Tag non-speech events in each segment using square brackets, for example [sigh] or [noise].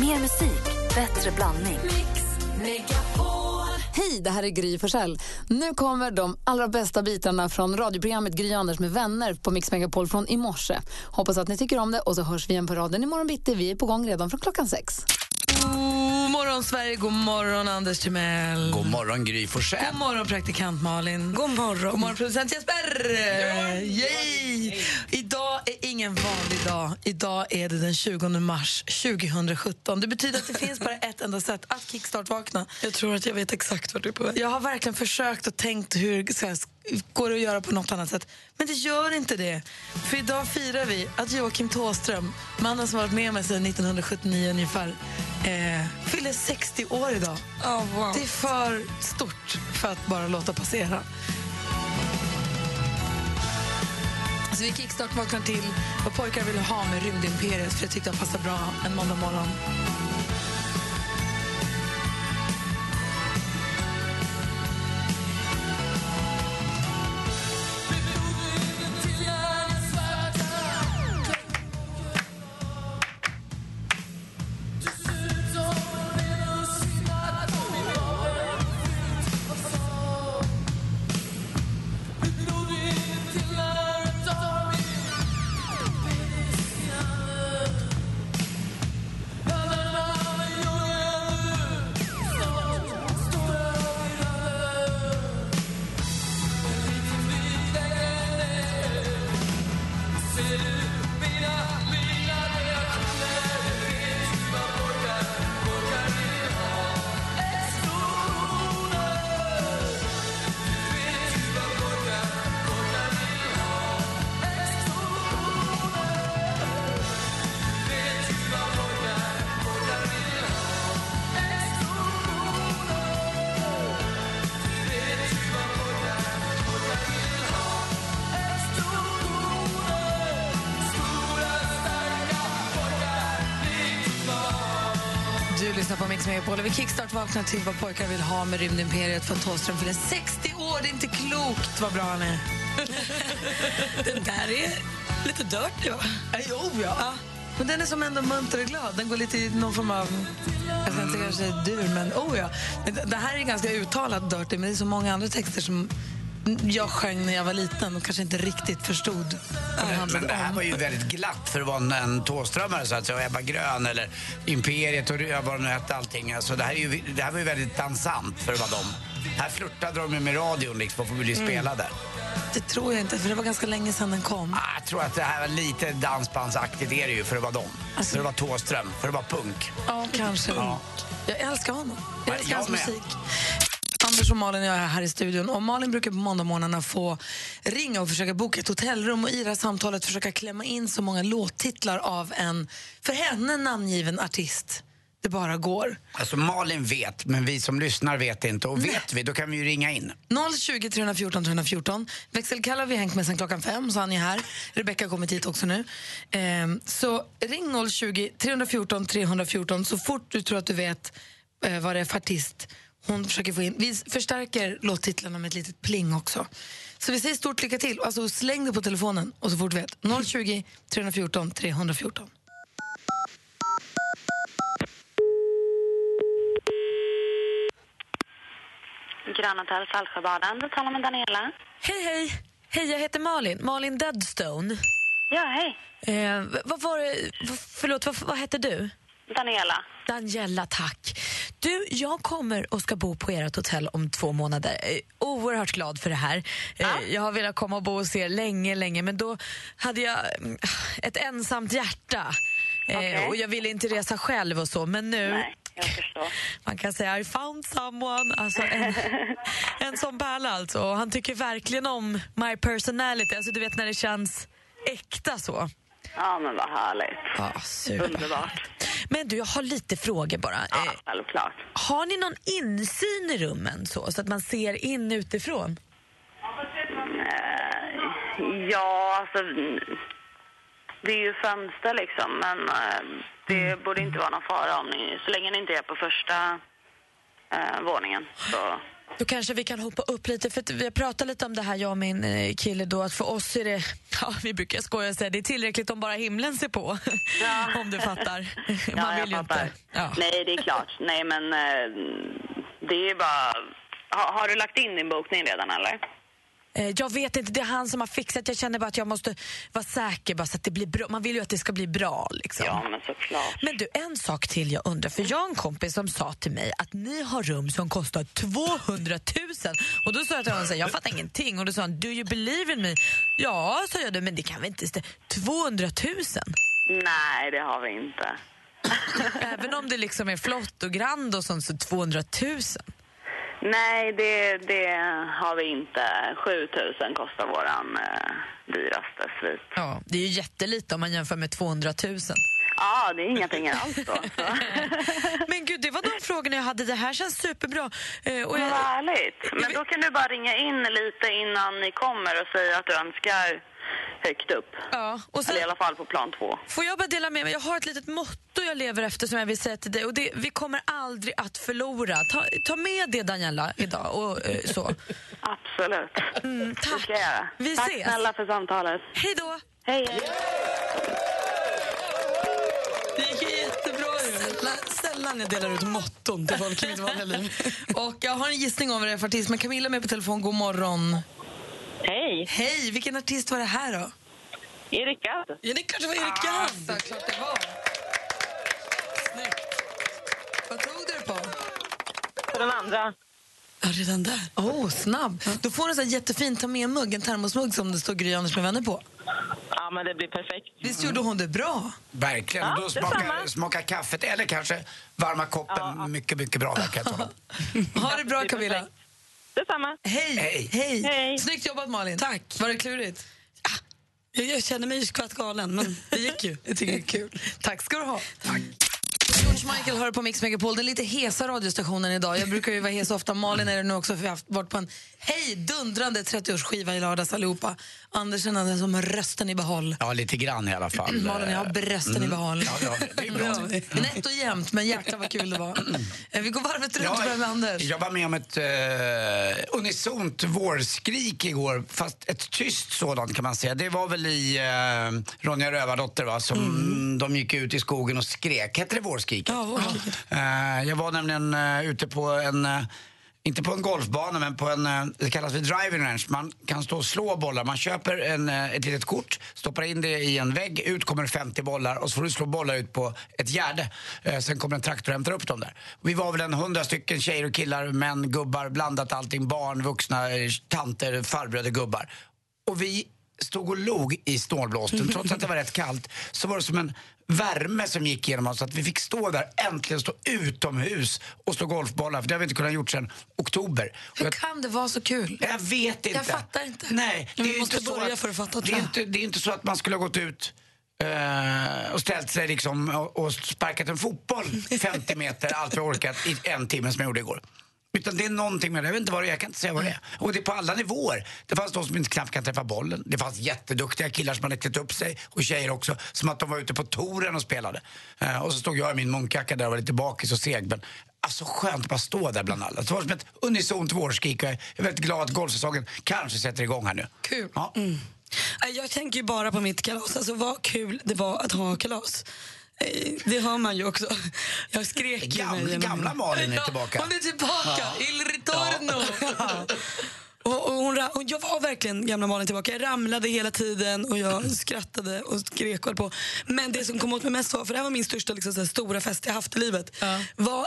Mer musik, bättre blandning. Hej, det här är Gry Forssell. Nu kommer de allra bästa bitarna från radioprogrammet Gry Anders med vänner på Mix Megapol från i morse. Hoppas att ni tycker om det och så hörs vi igen på raden imorgon bitti. Vi är på gång redan från klockan sex. God morgon, Sverige. God morgon, Anders Timell. God morgon, Gry Forssell. God morgon, praktikant Malin. God morgon. God morgon, producent Jesper. Yay! Idag är ingen vanlig dag. Idag är det den 20 mars 2017. Det betyder att det finns bara ett enda sätt att kickstart-vakna. Jag tror att jag vet exakt vart du är på väg. Jag har verkligen försökt och tänkt hur så här, går det att göra på något annat sätt. Men det gör inte det. För idag firar vi att Joakim Tåström, mannen som varit med mig sedan 1979 ungefär, eh, fyller 60 år idag. Oh, wow. Det är för stort för att bara låta passera. Så vi kickstart vaknar till vad pojkar vill ha med Rymdimperiet för jag tyckte det passade bra en måndag morgon. Megapol. Vi kickstart vaknar till vad pojkar vill ha med Rymdimperiet för Thåström fyller 60 år. Det är inte klokt vad bra han är. [laughs] Den där är lite dirty, va? Ja, Jo, ja. ja. Men den är som ändå munter och glad. Den går lite i någon form av... Jag ska inte kanske dur, men oh ja. Det här är ganska uttalat dirty, men det är så många andra texter som jag sjöng när jag var liten och kanske inte riktigt förstod vad det det här var ju väldigt glatt för att vara en, Thåströmare så att säga, och Ebba Grön eller Imperiet och vad de nu hette allting. Alltså, det, här är ju, det här var ju väldigt dansant för att vara dem. Här flörtade de ju med radion liksom för att bli spelade. Det tror jag inte, för det var ganska länge sedan den kom. Ah, jag tror att det här var lite dansbandsaktigt är det ju för att vara dem. Alltså- För att vara Thåström, för att vara punk. Ja, kanske. Ja. Jag älskar honom. Jag Ja, älskar jag hans med. musik. Och Malin och jag är här i studion. Och Malin brukar på måndagmorgnarna få ringa och försöka boka ett hotellrum och i det här samtalet försöka klämma in så många låttitlar av en för henne namngiven artist det bara går. Alltså Malin vet, men vi som lyssnar vet inte. Och vet vi, då kan vi ju ringa in. 020 314 314. Växelkalle har vi hängt med sen klockan fem, så han är här. Rebecca har kommit hit också nu. Ehm, så ring 020 314 314 så fort du tror att du vet eh, vad det är för artist hon försöker få in. Vi förstärker låttitlarna med ett litet pling också. Så vi säger stort lycka till. Alltså släng dig på telefonen och så fort du vet. 020 314 314. Grand Hotel Saltsjöbaden. Du talar med Daniela. Hej, hej. Hej, jag heter Malin. Malin Deadstone. Ja, hej. Eh, vad var det... Förlåt, vad, vad hette du? Daniela. Daniela, tack. Du, jag kommer och ska bo på ert hotell om två månader. Jag är oerhört glad för det här. Eh, Jag har velat komma och bo hos er länge, länge, men då hade jag mm, ett ensamt hjärta. Eh, Okej. Och jag ville inte resa själv och så, men nu... Nej. Man kan säga I found someone. Alltså en, [laughs] en sån pärla alltså. Och han tycker verkligen om my personality. Alltså du vet när det känns äkta så. Ja, men vad härligt. Ja. Underbart. Men du, jag har lite frågor bara. Ja, Eh, självklart. har ni någon insyn i rummen så, så att man ser in utifrån? Eh, ja, alltså... mm, Det är ju fönster liksom, men eh, det borde inte vara någon fara om ni... Så länge ni inte är på första eh, våningen så Då kanske vi kan hoppa upp lite, för vi har pratat lite om det här, jag och min eh, kille då, att för oss är det, [laughs] ja vi brukar skoja och säga, det är tillräckligt om bara himlen ser på. Ja. [laughs] om du fattar. [laughs] Ja, Man jag vill ju fattar. inte. Ja. Nej, det är klart. Nej, men eh, det är bara... Ha, har du lagt in din bokning redan, eller? Eh, Jag vet inte, det är han som har fixat. Jag känner bara att jag måste vara säker bara så att det blir bra. Man vill ju att det ska bli bra. Liksom. Ja, men såklart. Men du, en sak till jag undrar. För jag har en kompis som sa till mig att ni har rum som kostar 200 000. Och då sa jag till honom, jag fattar ingenting. Och då sa han, do you believe in me? Ja, sa jag då, men det kan väl inte stämma. 200 000? Nej, det har vi inte. [laughs] Även om det liksom är flott och grand och sånt, så 200 000? Nej, det, det har vi inte. 7000 kostar våran eh, dyraste svit. Ja, det är ju jättelite om man jämför med 200 000. Ja, det är inga pengar alls då. [laughs] Men gud, det var de frågorna jag hade. Det här känns superbra. Eh, och jag, härligt. Men då kan du bara ringa in lite innan ni kommer och säga att du önskar högt upp. ja, och sen, Eller i alla fall på plan två. Får jag bara dela med mig? Jag har ett litet motto jag lever efter som jag vill säga till dig. Och det, vi kommer aldrig att förlora. Ta, ta med det Daniela idag. Och, eh, så. [laughs] Absolut. Mm, Det tack. ska jag göra. Vi Tack ses. snälla för samtalet. Hej då! Hej, hej. Det gick jättebra. Sällan, sällan jag delar ut motton till folk i mitt vanliga liv. [laughs] Och jag har en gissning om vad det är för artist, men Camilla är med på telefon. God morgon. Hej. Hej, vilken artist var det här då? Erika. Ja, det det var Erik Gadd. klart det var. Snyggt. Vad tog du det på? För den andra. Ja, redan där. Åh, oh, snabb. Då får du en sån här jättefin ta med-mugg, en termosmugg som det står Gry Anders med vänner på. Ja, men det blir perfekt. Visst gjorde hon det bra? Verkligen. Ja, då smakar, smakar kaffet, eller kanske varma koppen, mycket, mycket bra. Som. [laughs] Ha det bra Camilla. Detsamma. Hej. Hej. Hej. Hej. Snyggt jobbat Malin. Tack. Var det klurigt? Jag, jag känner mig skvatt galen, men det gick ju. [laughs] Jag tycker det är kul. Tack ska du ha. Tack. George Michael hör på Mix Megapol, den lite hesa radiostationen idag. Jag brukar ju vara hes ofta. Malin är det nu också, för vi har haft varit på en hej dundrande 30-årsskiva i lördags allihopa. Andersen den som rösten i behåll. Ja, lite grann i alla fall. [clears throat] Malin, jag har brösten i behåll. Ja, ja, det är bra. [clears throat] Nätt och jämnt, men jäklar vad kul det var. Eh, Vi går varvet runt och börjar med Anders. jag var med om ett eh, unisont vårskrik igår, fast ett tyst sådant kan man säga. Det var väl i eh, Ronja Rövardotter va, som de gick ut i skogen och skrek. Hette det vårskriket? Ja, vårskriket. Eh, jag var nämligen eh, ute på en eh, inte på en golfbana, men på en, det kallas för driving range. Man kan stå och slå bollar. Man köper en, ett litet kort, stoppar in det i en vägg, ut kommer 50 bollar och så får du slå bollar ut på ett gärde. Sen kommer en traktor och hämtar upp dem där. Vi var väl en hundra stycken tjejer och killar, män, gubbar, blandat allting. Barn, vuxna, tanter, farbröder, gubbar. Och vi stod och log i snålblåsten. Trots att det var rätt kallt så var det som en värme som gick genom oss. Att vi fick stå där, äntligen stå utomhus och slå golfbollar. För det har vi inte kunnat gjort sedan oktober. Hur jag, kan det vara så kul? jag vet inte. Jag fattar inte. Nej, det är måste inte så börja att, för att fatta, det är, inte, det är inte så att man skulle ha gått ut eh, och ställt sig liksom och, och sparkat en fotboll [laughs] 50 meter, allt vi orkat, i en timme som jag gjorde igår. Utan det är någonting med det. Jag vet inte vad det är, jag kan inte säga vad det är. Och det är på alla nivåer. Det fanns de som inte knappt kan träffa bollen. Det fanns jätteduktiga killar som hade klätt upp sig, och tjejer också, som att de var ute på touren och spelade. Eh, och så stod jag i min munkjacka där och var lite bakis och seg. Men alltså skönt att bara stå där bland alla. Det var som ett unisont vårskrik jag är väldigt glad att golfsäsongen kanske sätter igång här nu. Kul. Ja. Nej, Jag tänker bara på mitt kalas. Alltså vad kul det var att ha kalas. Det hör man ju också. Jag skrek mig Gamla, gamla Malin är tillbaka. Hon är tillbaka! Il ritorno! [laughs] Och, och hon, och jag var verkligen gamla Malin tillbaka. Jag ramlade hela tiden och jag [laughs] skrattade och skrek och på. Men det som kom åt mig mest var, för det här var min största liksom, så här, stora fest jag haft i livet, Ja. var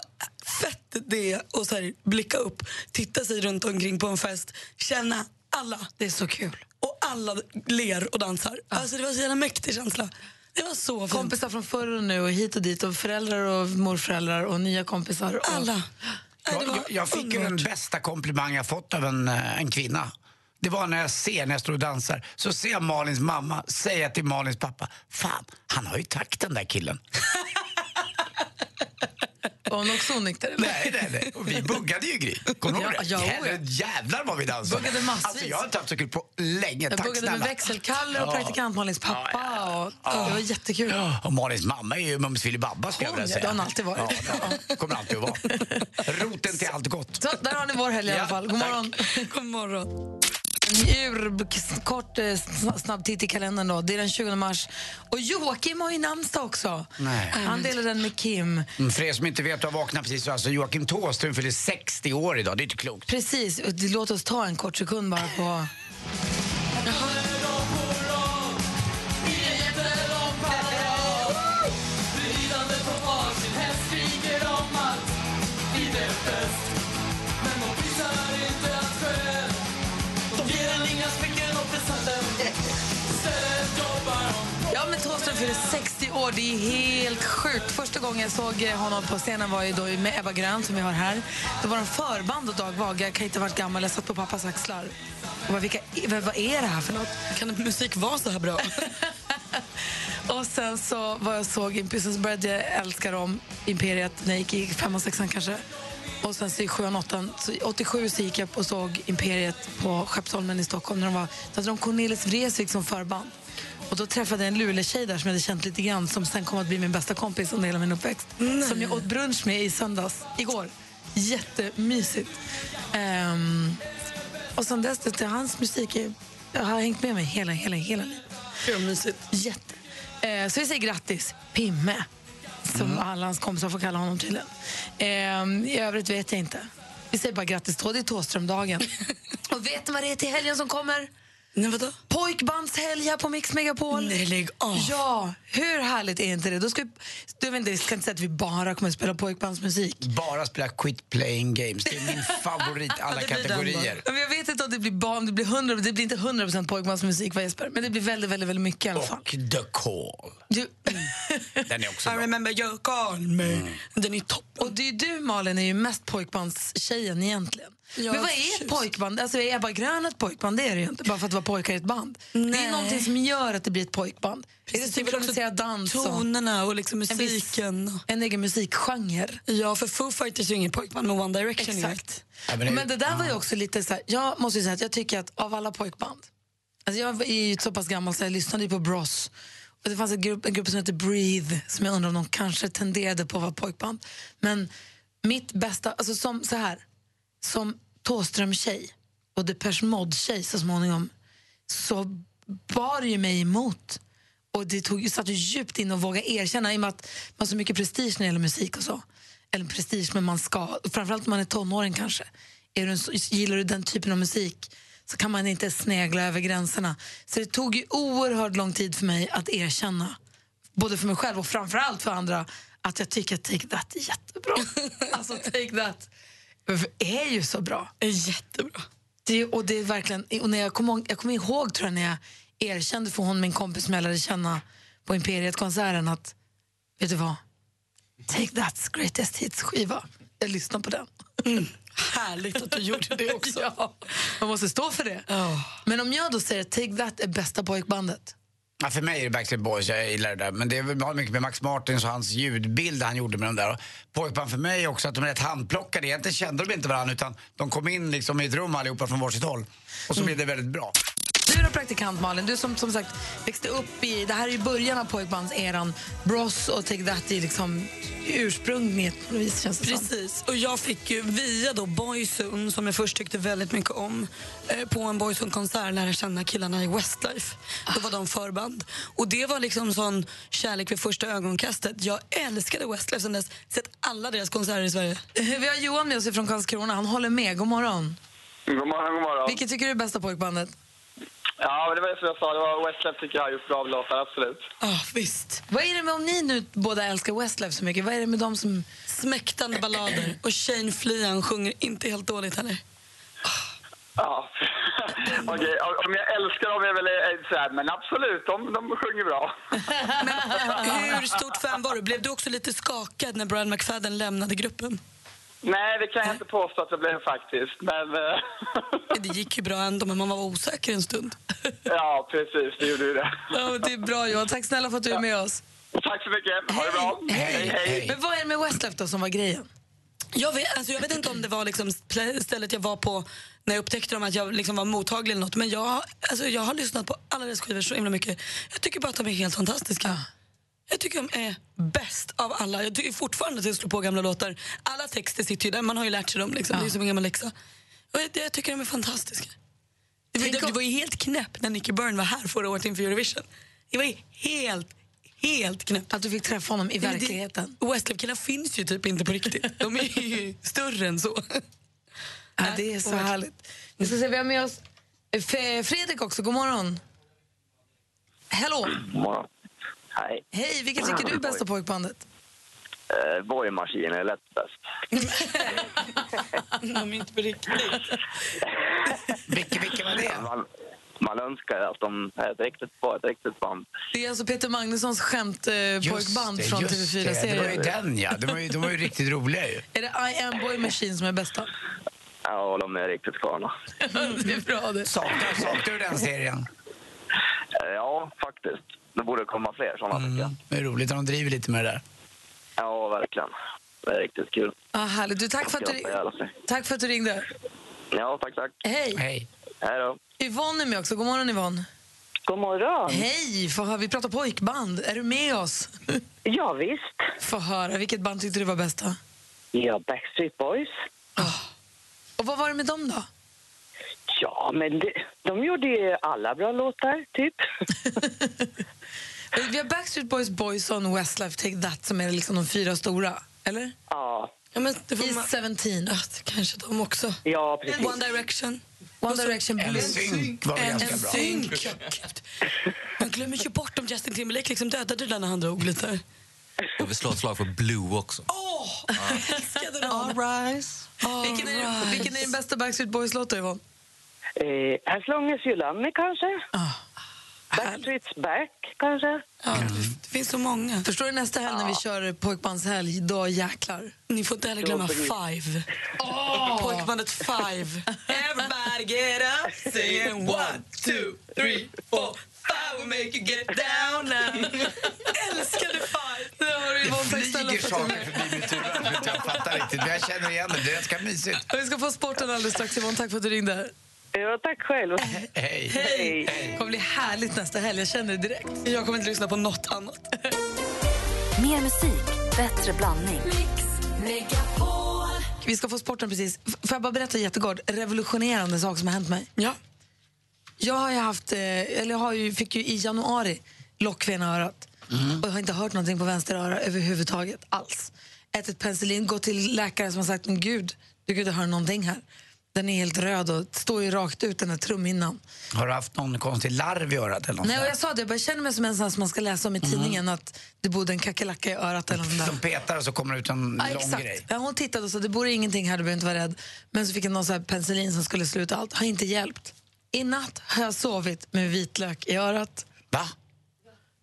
fett det att så här, blicka upp, titta sig runt omkring på en fest, känna alla. Det är så kul. Och alla ler och dansar. Alltså det var så jävla mäktig känsla. Det var så fint. Kompisar från förr och nu och hit och dit och föräldrar och morföräldrar och nya kompisar. Och... Alla. Jag, jag, jag fick ju den bästa komplimang jag fått av en, eh, en kvinna. Det var när jag ser, när jag står och dansar, så ser jag Malins mamma säga till Malins pappa, fan, han har ju takt den där killen. Var hon också onykter? nej, nej, nej. Och vi buggade ju Gry. Kommer du ihåg det? ja, Jävlar, ja. jävlar vad vi dansade. Buggade massvis. Alltså, jag har inte haft så kul på länge. Jag Tack buggade med snälla. växelkalle och Ja. praktikant Malins pappa. Ja, ja. Det var jättekul. Och Malins mamma är ju Mums Filibabba skulle jag vilja säga. det har hon alltid varit. Ja, det kommer alltid att vara. [laughs] Roten till allt gott. Så, där har ni vår helg i alla fall. God morgon. [laughs] God morgon. Ur, kort eh, sn- snabb titt i kalendern då. Det är den 20 mars. Och Joakim har ju namnsdag också. Nej. Han delar den med Kim. Mm, För er som inte vet, har vaknat precis. så Alltså Joakim Thåström fyller 60 år idag. Det är inte klokt. Precis. Låt oss ta en kort sekund bara på... 60 år. Det är helt sjukt. Första gången jag såg honom på scenen var ju då med Ebba Grön som vi har här. Då var de förband och Dag Waga. Jag kan inte ha varit gammal. Jag satt på pappas axlar. Och bara, vilka, vad, vad är det här för något? Kan musik vara så här bra? [laughs] Och sen så var jag såg Imperiet, så började jag älska dem, Imperiet, när jag gick i femman, sexan kanske. Och sen så i sjuan, åttan, så 87 så gick jag och såg Imperiet på Skeppsholmen i Stockholm. När de var, då hade de Cornelis Vreeswijk som förband. Och då träffade jag en Luleå-tjej där som jag hade känt lite grann som sen kom att bli min bästa kompis under hela min uppväxt. Som jag åt brunch med i söndags, igår. Jättemysigt. Ehm, och sen dess, det, hans musik är, jag har hängt med mig hela, hela, hela livet. Gud, mysigt. Jätte. Eh, så vi säger grattis, Pimme. Som alla hans kompisar får kalla honom tydligen. Eh, I övrigt vet jag inte. Vi säger bara grattis då, det är Thåströmdagen. [laughs] Och vet ni vad det är till helgen som kommer? Nej, vadå? Pojkbandshelg här på Mix Megapol. Nej, lägg av. Ja, hur härligt är inte det? Då ska vi, jag, vet inte, jag ska inte säga att vi bara kommer att spela pojkbandsmusik. Bara spela quit playing games. Det är min [laughs] favorit i alla kategorier. Men jag vet inte om det blir barn, det blir 100, det blir inte 100% pojkbandsmusik va Jesper? Men det blir väldigt, väldigt, väldigt mycket i alla fall. Och The Call. Du, [laughs] Den är också I bra. remember you call me. Mm. Den är toppen. Och det är du Malin är ju mest pojkbandstjejen egentligen. Ja, Men vad är ett pojkband? Alltså är Ebba Grön ett pojkband? Det är det ju inte, bara för att vara pojkar i ett band. Det är Nej. någonting som gör att det blir ett pojkband. är det Precis, det är väl också synkroniserad dans och Tonerna och liksom en, viss, musiken. en egen musikgenre. Ja, för Foo Fighters är ju ingen pojkband med One Direction. Exakt. Ja, men, men det- det där var ju också lite så här, jag måste ju säga att jag tycker att av alla pojkband, alltså jag är ju så pass gammal så jag lyssnade ju på Bros. Och det fanns en grupp, en grupp som heter Breathe som jag undrar om de kanske tenderade på att vara pojkband. Men mitt bästa, alltså som så här, som Thåström-tjej och Depeche Mode-tjej så småningom så bar ju mig emot. Och det tog, satt ju djupt in att våga erkänna i och med att man har så mycket prestige när det gäller musik och så. Eller prestige, men man ska, framförallt om man är tonåring kanske. Är du gillar du den typen av musik så kan man inte snegla över gränserna. Så det tog ju oerhört lång tid för mig att erkänna, både för mig själv och framförallt för andra, att jag tycker att Take That är jättebra. [laughs] alltså Take That är ju så bra. Jättebra. Det, och det är verkligen, och när jag kommer jag kommer ihåg tror jag, när jag erkände för hon, min kompis som jag lärde känna på Imperiet-konserten att, vet du vad? Take That's Greatest Hits-skiva. Jag lyssnade på den. [laughs] Härligt att du gjorde det också. [laughs] ja, man måste stå för det. Ja. Men om jag då säger att Take That är bästa pojkbandet, Ja, för mig är det Backstreet Boys, jag gillar det där. Men det har mycket med Max Martins och hans ljudbild han gjorde med de där. Pojkband för mig också att de är rätt handplockade. Egentligen kände de inte varandra utan de kom in liksom i ett rum allihopa från varsitt håll. Och så blev det väldigt bra. Du då praktikant Malin, du som som sagt växte upp i, det här är ju början av pojkbandseran. Bros och Take That är liksom ursprunget på något vis känns det som. Precis. Och jag fick ju via då Boyzone, som jag först tyckte väldigt mycket om, eh, på en Boyzone-konsert lära känna killarna i Westlife. Då var de förband. Och det var liksom sån kärlek vid första ögonkastet. Jag älskade Westlife sen dess. Sett alla deras konserter i Sverige. Vi har Johan med oss från Karlskrona, han håller med. God morgon. God morgon, god morgon. Vilket tycker du är bästa pojkbandet? Ja, men det var som jag sa, det var Westlife tycker jag har gjort bra låtar, absolut. Ja, visst. Vad är det med om ni nu båda älskar Westlife så mycket? Vad är det med dem som... Smäktande ballader. Och Shane Flian sjunger inte helt dåligt heller. Ja, [laughs] okej. Om jag älskar dem är väl så här, men absolut, de, de sjunger bra. [laughs] Hur stort fan var du? Blev du också lite skakad när Brian McFadden lämnade gruppen? Nej, det kan jag inte påstå att det blev faktiskt, men... eh, [laughs] Det gick ju bra ändå, men man var osäker en stund. [laughs] ja, precis, det gjorde ju det. Ja, det är bra Johan, tack snälla för att du är med oss. Tack så mycket, ha det bra. Hej. Hej, hej. Men vad är det med Westlife då som var grejen? Jag vet, alltså jag vet inte om det var liksom stället jag var på när jag upptäckte dem, att jag liksom var mottaglig eller något. Men jag, alltså jag har lyssnat på alla deras skivor så himla mycket. Jag tycker bara att de är helt fantastiska. Jag tycker de är bäst av alla. Jag tycker fortfarande att jag slår på gamla låtar. Alla texter sitter ju där, man har ju lärt sig dem. Liksom. Det är som en gammal läxa. Och jag, jag tycker de är fantastiska. Det, var- det, det var ju helt knäpp när Nicky Byrne var här förra året inför Eurovision. Det var ju helt, helt knäppt. Att du fick träffa honom i Ja, det- verkligheten. Westlove-killar finns ju typ inte på riktigt. De är ju [laughs] större än så. Ja, det är så härligt. Vi ska se, vi har med oss Fredrik också. God morgon. Hello. Morgon. Hej. Hej, vilket tycker du är bästa pojkbandet? Eh, Borgmaskin är lätt bäst. [laughs] De är inte på riktigt. Vilka, vilka var det? Man, man önskar att de är ett riktigt, var ett riktigt band. Det är alltså Peter Magnussons skämtpojkband det, från just det. Det var ju TV4-serien. den ja. De var ju, de var ju riktigt roliga ju. Är det I am Boy Machine som är bästa? Ja, de är riktigt sköna. [laughs] det är bra det. Saknar, saknar du den serien? Eh, ja, faktiskt. Det borde komma fler tycker jag. Mm. Det är roligt när de driver lite med det där. Ja, verkligen. Det är riktigt kul. Ah, härligt. Du, tack, för att du, tack för att du ringde. Ja, tack, tack. Hej. Hej. Hej då. Yvonne är med också. God morgon Yvonne. God morgon. Hej! Få höra, vi pratar pojkband. Är du med oss? [laughs] Ja, visst. Få höra. Vilket band tyckte du var bästa? Ja, Backstreet Boys. Och vad var det med dem då? Ja, men det, de gjorde ju alla bra låtar, typ. [laughs] Vi har Backstreet Boys, Boyzone, Westlife, Take That som är liksom de fyra stora. Eller? Ja. Ja, men det får I man, 17. ja, det kanske de också. Ja, precis. One Direction. One Direction En Blue. synk var väl ganska bra. Man glömmer ju bort om Justin Timberlake liksom dödade den när han drog lite. Jag vill slå ett slag för Blue också. Åh, jag älskade den. All rise. Vilken, är, All vilken är din bästa Backstreet Boys-låt Yvonne? Eh, as long as you love me, kanske. Ah, Backstreet's back, kanske. Ja, det, det finns så många. Förstår du nästa helg när vi kör pojkbandshelg, då jäklar. Ni får inte heller glömma Five. Pojkbandet Five. Everybody get up, singing one, two, three, four. Five will make you get down now. Älskade Five! Det snälla flyger saker förbi mitt huvud. Jag vet inte, Jag fattar riktigt, men jag känner igen det. Det är ganska mysigt. Vi ska få sporten alldeles strax. Yvonne, tack för att du ringde. Ja, tack själv. [laughs] Hej. Hej! Det kommer bli härligt nästa helg, jag känner det direkt. Jag kommer inte lyssna på något annat. [laughs] Mer musik, bättre blandning. Vi ska få sporten precis. F- Får jag bara berätta jättegård, revolutionerande sak som har hänt mig. Ja. Jag har ju haft, eh, eller jag har ju, fick ju i januari lockven i örat. Och jag har inte hört någonting på vänster öra överhuvudtaget alls. Ätit penicillin, gått till läkare som har sagt, men gud, du kan inte höra någonting här. Den är helt röd och står ju rakt ut den här trumhinnan. Har du haft någon konstig larv i örat eller något Nej, och jag sa det, jag bara känner mig som en sån som man ska läsa om i tidningen att det bodde en kackerlacka i örat eller något där? De petar och så kommer det ut en Ja, lång exakt. grej. Ja, hon tittade och sa det borde ingenting här, du behöver inte vara rädd. Men så fick jag någon så här penicillin som skulle sluta allt. Har inte hjälpt. I natt har jag sovit med vitlök i örat. Va?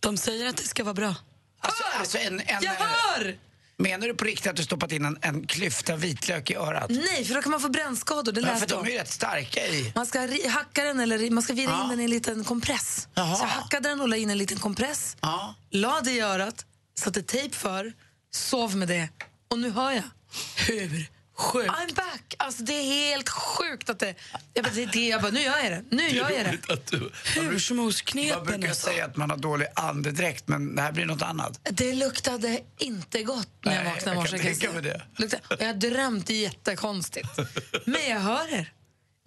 De säger att det ska vara bra. Alltså, alltså en, en, Jag hör! Menar du på riktigt att du stoppat in en, en klyfta vitlök i örat? Nej, för då kan man få brännskador. Det Ja, för de är ju rätt starka i. Man ska hacka den eller man ska vira Ja. in den i en liten kompress. Jaha. Så jag hackade den och la in en liten kompress. Ja. La det i örat, satte tejp för, sov med det. Och nu hör jag. Hur sjukt? I'm back! Alltså det är helt sjukt att det... Jag bara, det, det, jag bara nu gör jag det. Nu gör jag det. Att du... Man Hursmåsknepen brukar alltså. säga att man har dålig andedräkt, men det här blir något annat. Det luktade inte gott när jag vaknade i jag morse. kan kan jag tänka mig det. Luktade, och jag drömt jättekonstigt. Men jag hör er.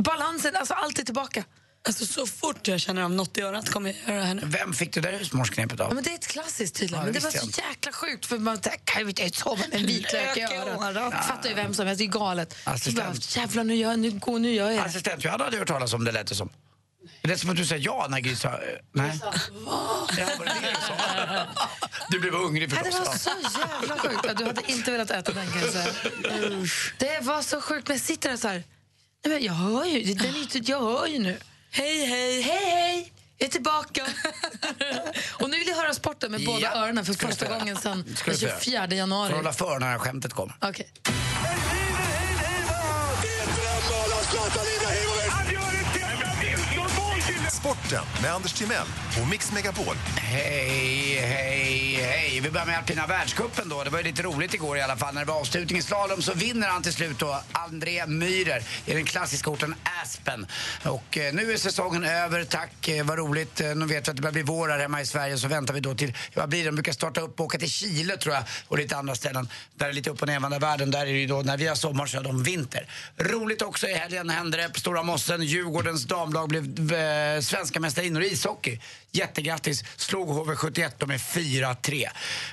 Balansen, alltså allt är tillbaka. Alltså så fort jag känner av något i örat kommer jag göra det här nu. Vem fick du det där husmorsknepet Ja, av? men det är ett klassiskt tydligen. Ja, men det var så jag jäkla sjukt för man tänkte, kan ju inte sova med en vitlök i örat. örat. Fattar ju vem som helst, det är galet. Assistent. bara, jävlar nu gör, nu, går, nu gör jag det. Assistent Johanna hade jag hört talas om det lät det som. Det lät som att du sa ja när Gry sa eh, nej. Ja, var det det du sa? Du blev hungrig Nej, det förstås. var så jävla sjukt. Ja, Du hade inte velat äta den kan jag säga. Det var så sjukt, men jag sitter där så här. Nej, men jag hör ju, den är, ju- jag hör ju nu. Hej, hej! Hej, hej! Jag är tillbaka. och nu vill jag höra sporten med båda Ja, öronen för första gången sedan Ska den vi få göra. 24 Får januari. hålla för när skämtet kommer. Okej. Sporten med Anders Timell och Mix Megapol. Hej, hej, hej. Vi börjar med alpina världscupen då. Det var ju lite roligt igår i alla fall. När det var avslutning i slalom så vinner han till slut då, André Myhrer i den klassiska orten Aspen. Och eh, nu är säsongen över, tack. Eh, vad roligt. Eh, nu vet vi att det börjar bli vår här hemma i Sverige så väntar vi då till, vad blir det? De brukar starta upp och åka till Chile tror jag och lite andra ställen. Där är lite upp och nervända världen. Där är det ju då, när vi har sommar så är de vinter. Roligt också i helgen hände det på Stora Mossen. Djurgårdens damlag blev eh, svenska mästarinnor i ishockey. Jättegrattis! Slog HV71 med 4-3.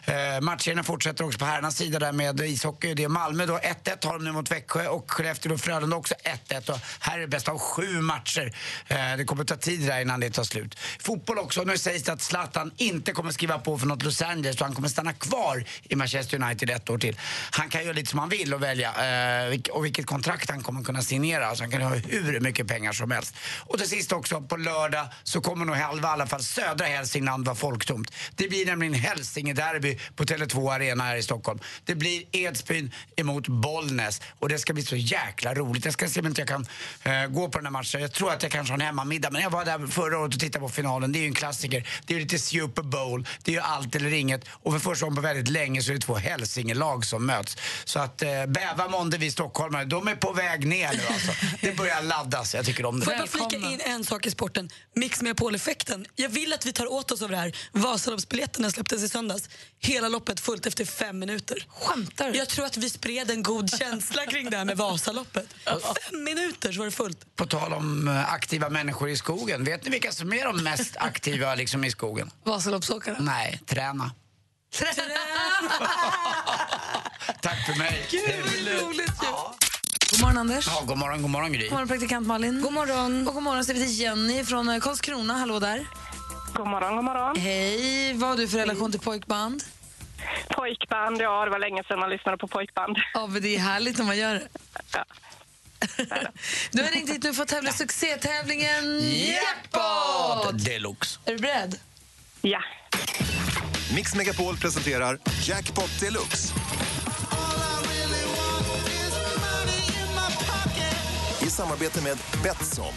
Eh, matcherna fortsätter också på herrarnas sida där med ishockey. Det är Malmö då 1-1 har de nu mot Växjö och Skellefteå och Frölunda också 1-1. Och här är det bäst av sju matcher. Eh, det kommer ta tid där innan det tar slut. Fotboll också. Nu sägs det att Zlatan inte kommer skriva på för något Los Angeles och han kommer stanna kvar i Manchester United ett år till. Han kan göra lite som han vill och välja eh, och vilket kontrakt han kommer kunna signera. Alltså han kan ha hur mycket pengar som helst. Och till sist också, på lördag så kommer nog halva, i alla fall södra Hälsingland vara folktomt. Det blir nämligen Hälsingederby på Tele2 Arena här i Stockholm. Det blir Edsbyn emot Bollnäs och det ska bli så jäkla roligt. Jag ska se om inte jag kan eh, gå på den här matchen. Jag tror att jag kanske har en hemmamiddag men jag var där förra året och tittade på finalen. Det är ju en klassiker. Det är ju lite Super Bowl. Det är ju allt eller inget. Och för första gången på väldigt länge så är det två Hälsingelag som möts. Så att eh, bäva månde vi stockholmare. De är på väg ner nu alltså. Det börjar laddas. Jag tycker om det. Får jag bara flika in en sak i sporten? Mix med effekten Jag vill att vi tar åt oss av det här. Vasaloppsbiljetterna släpptes i söndags. Hela loppet fullt efter fem minuter. Skämtar Jag tror att vi spred en god känsla kring det här med Vasaloppet. Fem minuter så var det fullt. På tal om eh, aktiva människor i skogen. Vet ni vilka som är de mest aktiva liksom, i skogen? Vasaloppsåkarna. Nej, träna. [laughs] Tack för mig. Gud, roligt ju. God morgon, Anders. Ja, god morgon, god morgon Gry. God morgon, praktikant Malin. God morgon. Och god morgon säger vi till Jenny från eh, Karlskrona. Hallå där. God morgon, god morgon. Hej. Vad har du för relation till pojkband? Pojkband, ja det var länge sedan man lyssnade på pojkband. Ja, men det är härligt när man gör det. [laughs] Du har ringt hit nu för att tävla i succétävlingen Jackpot! Deluxe. Är du beredd? Ja. Mix Megapol presenterar Jackpot Deluxe. I samarbete med Betsson.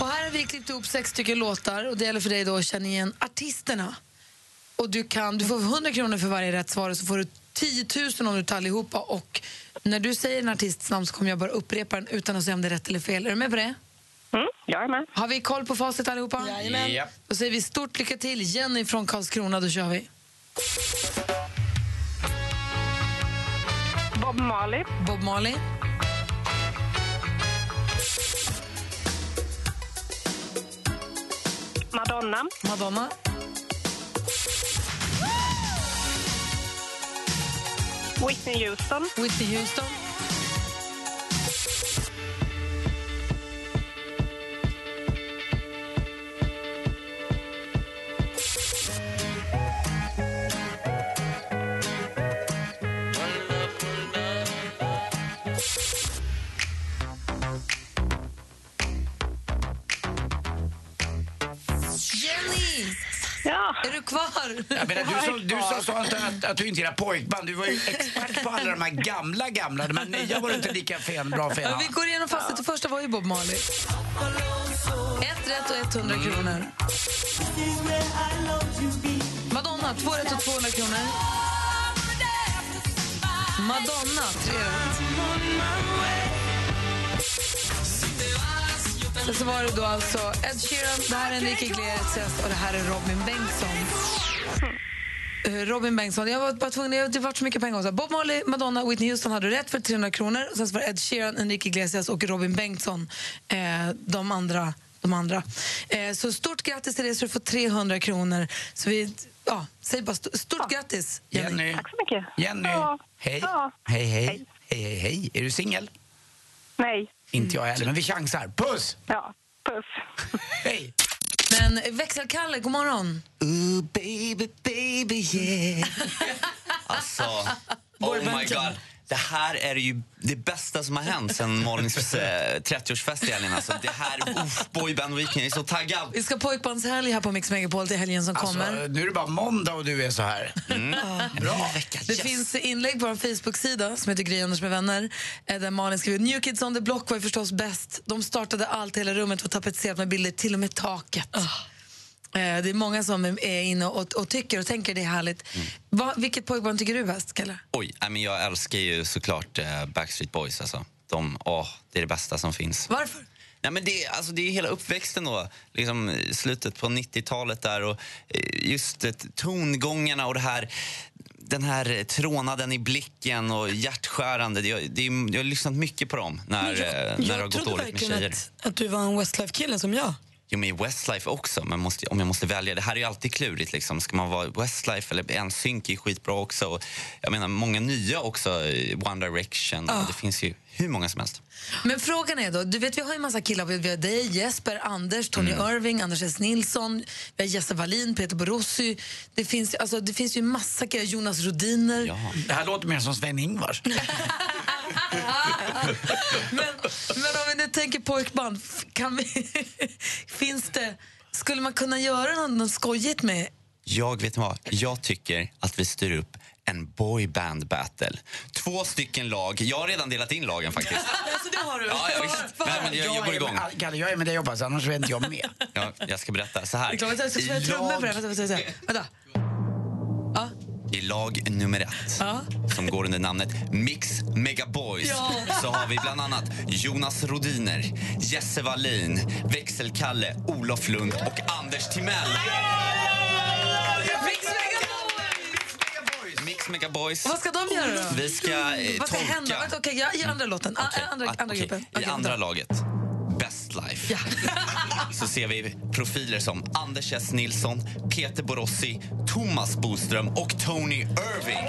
Och här har vi klippt ihop sex stycken låtar och det gäller för dig då att känna igen artisterna. Och du, kan, du får 100 kronor för varje rätt svar och så får du 10 000 om du tar allihopa. Och när du säger en artists namn så kommer jag bara upprepa den utan att säga om det är rätt eller fel. Är du med på det? Mm, jag är med. Har vi koll på facit allihopa? Jajamän. Japp. Då säger vi stort lycka till. Jenny från Karlskrona, då kör vi. Bob Marley. Bob Marley. Madonna. Madonna. Whitney Houston. Whitney Houston. Kvar? Jag menar, du som, du som sa att, att du inte gillar pojkband, du var ju expert på alla de här gamla, gamla. De här nya var du inte lika fan, bra. Ja, vi går igenom facit. Det första var ju Bob Marley. Ett rätt och 100 kronor. Madonna, två rätt och 200 kronor. Madonna, tre rätt. Sen så var det då alltså Ed Sheeran, det här är Enrique Iglesias och det här är Robin Bengtsson. Eh, Robin Bengtsson, jag var bara tvungen, jag- det var så mycket pengar. Bob Marley, Madonna, Whitney Houston hade rätt för 300 kronor. Sen så var det Ed Sheeran, Enrique Iglesias och Robin Bengtsson, eh, de andra. De andra. Eh, så stort grattis till dig så du får 300 kronor. Så vi, ja, säg bara st- stort grattis, Jenny. Jenny. Tack så mycket. Jenny, Ja. hej. Ja. Hej, hej. Hej, hej, hej. Är du singel? Nej. Inte jag heller, men vi chansar. Puss! Ja, puss. [laughs] Hej! Men växelkalle, god morgon. Ooh baby baby yeah. [laughs] Alltså, oh my god. Det här är ju det bästa som har hänt sen Malins eh, 30-årsfest i helgen. Alltså, det här, uff, boyband weekend, jag är så taggad. Vi ska pojkbandshelg här på Mix Megapol till helgen som kommer. Alltså, nu är det bara måndag och du är så här. Bra. Det finns inlägg på vår Facebook-sida som heter Gry Anders med vänner eh, där Malin skriver New Kids on the Block var ju förstås bäst. De startade allt, hela rummet var tapetserat med bilder, till och med taket. Eh, Det är många som är inne och, och tycker och tänker det är härligt. Va, vilket pojkband tycker du bäst, Kalle? Oj, nej, men jag älskar ju såklart eh, Backstreet Boys. Alltså. De, åh, det är det bästa som finns. Varför? Nej, men det, alltså, det är hela uppväxten då, liksom, eh, slutet på 90-talet där och eh, just det, tongångarna och det här den här eh, trånaden i blicken och hjärtskärande. Det, det, jag har lyssnat mycket på dem när, eh, när det har jag gått trodde dåligt med verkligen tjejer. att, att du var en Westlife-kille som jag. Jo, men i Westlife också, men måste, om jag måste välja. Det här är ju alltid klurigt. Liksom. Ska man vara Westlife eller NSYNC är skitbra också. Och jag menar, många nya också, eh, One Direction. Ja. Det finns ju hur många som helst. Men frågan är då, du vet vi har ju en massa killar, vi har dig, Jesper, Anders, Tony Irving, Anders S. Nilsson, vi har Jesse Wallin, Peter Borossi. Det finns, alltså, det finns ju massa killar, Jonas Rodiner. Det här låter mer som Sven-Ingvars. [laughs] men, men om vi nu tänker pojkband, kan vi, [laughs] finns det, skulle man kunna göra något, något skojigt med Jag vet vad, jag tycker att vi styr upp en boyband battle. Två stycken lag. Jag har redan delat in lagen faktiskt. [laughs] Alltså, det har du. Ja, ja, visst. Nej, men jag, jag går är igång. med- Kalle, jag är med dig hoppas annars är inte jag med. Ja, jag ska berätta så här. Det är klart jag ska spela trummor på det. här. Vänta. I lag nummer ett, Ja. som går under namnet Mix Megaboys, Ja. så har vi bland annat Jonas Rodiner, Jesse Wallin, Växelkalle, Olof Lund och Anders Timell. Mix Megaboys. Och vad ska de göra då? Vi ska eh, Vad ska tolka... hända? Okej, jag ger andra låten. Ah, andra, andra Okej, gruppen. I Okej, andra laget, Best Life, [laughs] så ser vi profiler som Anders S. Nilsson, Peter Borossi, Thomas Boström och Tony Irving.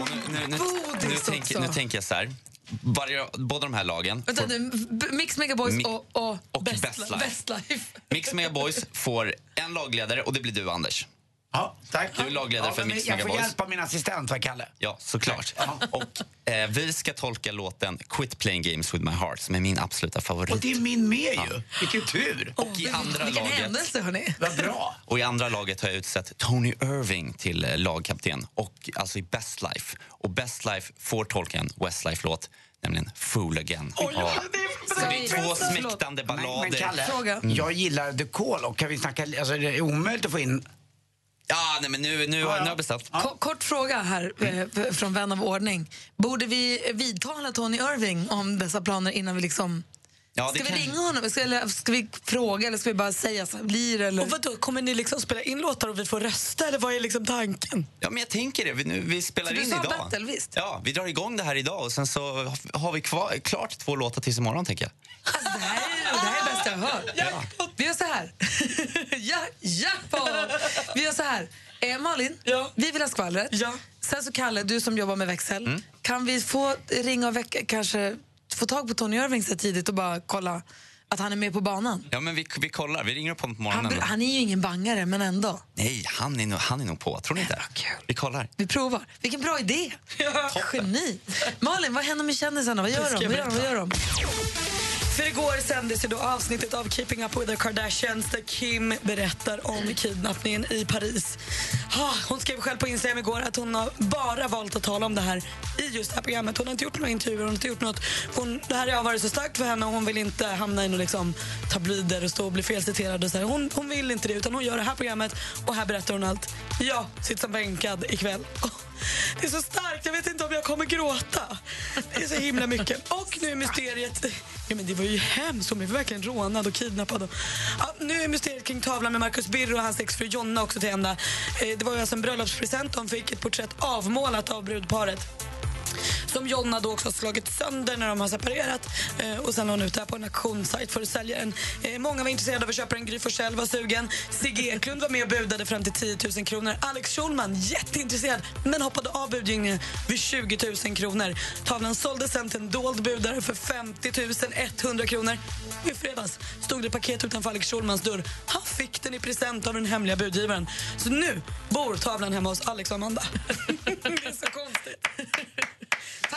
Och nu, nu, nu, nu, Bodis tänker, också. nu tänker jag så här. Varje, båda de här lagen Vänta får, nu, Mix Megaboys Mi- och, och, och Best, Best Life. Bestlife. Mix Megaboys [laughs] får en lagledare och det blir du, Anders. Ja, tack. Du är lagledare Ja, för Mix Jag får Megaboys. hjälp av min assistent, va, Kalle? Ja, såklart. Och eh, vi ska tolka låten Quit playing games with my heart som är min absoluta favorit. Och det är min med Ja. ju. Vilken tur. Och i andra Vilken laget... händelse, hörni. Vad bra. Och i andra laget har jag utsett Tony Irving till eh, lagkapten, och, alltså i Best Life. Och Best Life får tolka en Westlife-låt, nämligen Fool Again. Ja. Så det är två smäktande ballader. Men, men Kalle, Fråga. jag gillar The Call och kan vi snacka, alltså det är omöjligt att få in Ja, nej, men nu, nu, nu har jag beställt. Ko- Kort fråga här eh, från vän av ordning. Borde vi vidtala Tony Irving om dessa planer innan vi liksom... Ja, ska vi kan- ringa honom? Ska, eller, ska vi fråga eller ska vi bara säga så blir? Eller? Och vadå, kommer ni liksom spela in låtar och vi får rösta eller vad är liksom tanken? Ja, men jag tänker det. Vi, nu, vi spelar Så in idag. battle, visst? Ja, vi drar igång det här idag och sen så har vi kvar, klart två låtar tills imorgon, tänker jag. Alltså, det, här är, det här är bästa jag har hört. Vi gör så här. [laughs] ja, jackpot! Vi gör så här. Eh, Malin, vi vill ha skvallret. Sen så Kalle, du som jobbar med växel. Mm. Kan vi få ringa och väcka, kanske få tag på Tony Irving så tidigt och bara kolla att han är med på banan? Ja, men vi, vi kollar. Vi ringer upp honom på Han, morgonen. han är ju ingen bangare, men ändå. Nej, han är, nog, han är nog på. Tror ni inte? Vi kollar. Vi provar. Vilken bra idé! Geni! Malin, vad händer med kändisarna? Vad gör de? Vad gör de? Vad gör de? För igår sändes ju då avsnittet av Keeping Up With The Kardashians där Kim berättar om kidnappningen i Paris. Hon skrev själv på Instagram igår att hon har bara valt att tala om det här i just det här programmet. Hon har inte gjort några intervjuer, hon har inte gjort något. Hon, det här har varit så starkt för henne och hon vill inte hamna i några liksom, tabloider och stå och bli felciterad. Och så här. Hon, hon vill inte det utan hon gör det här programmet och här berättar hon allt. Jag sitter som bänkad ikväll. [laughs] Det är så starkt, jag vet inte om jag kommer gråta. Det är så himla mycket. Och nu är mysteriet... Ja, men det var ju hemskt, hon blev verkligen rånad och kidnappad. Ja, nu är mysteriet kring tavlan med Marcus Birro och hans exfru Jonna också till ända. Eh, det var ju alltså en bröllopspresent, de fick ett porträtt avmålat av brudparet som Jonna då också har slagit sönder när de har separerat. Eh, och sen har hon ut det här på en auktionssajt för att sälja den. Eh, många var intresserade av att köpa den. Gry Forssell var sugen. Sigge Eklund var med och budade fram till 10 000 kronor. Alex Schulman jätteintresserad men hoppade av budgivningen vid 20 000 kronor. Tavlan såldes sen till en dold budare för 50 100 kronor. I fredags stod det paket utanför Alex Schulmans dörr. Han fick den i present av den hemliga budgivaren. Så nu bor tavlan hemma hos Alex och Amanda. [laughs] det är så konstigt.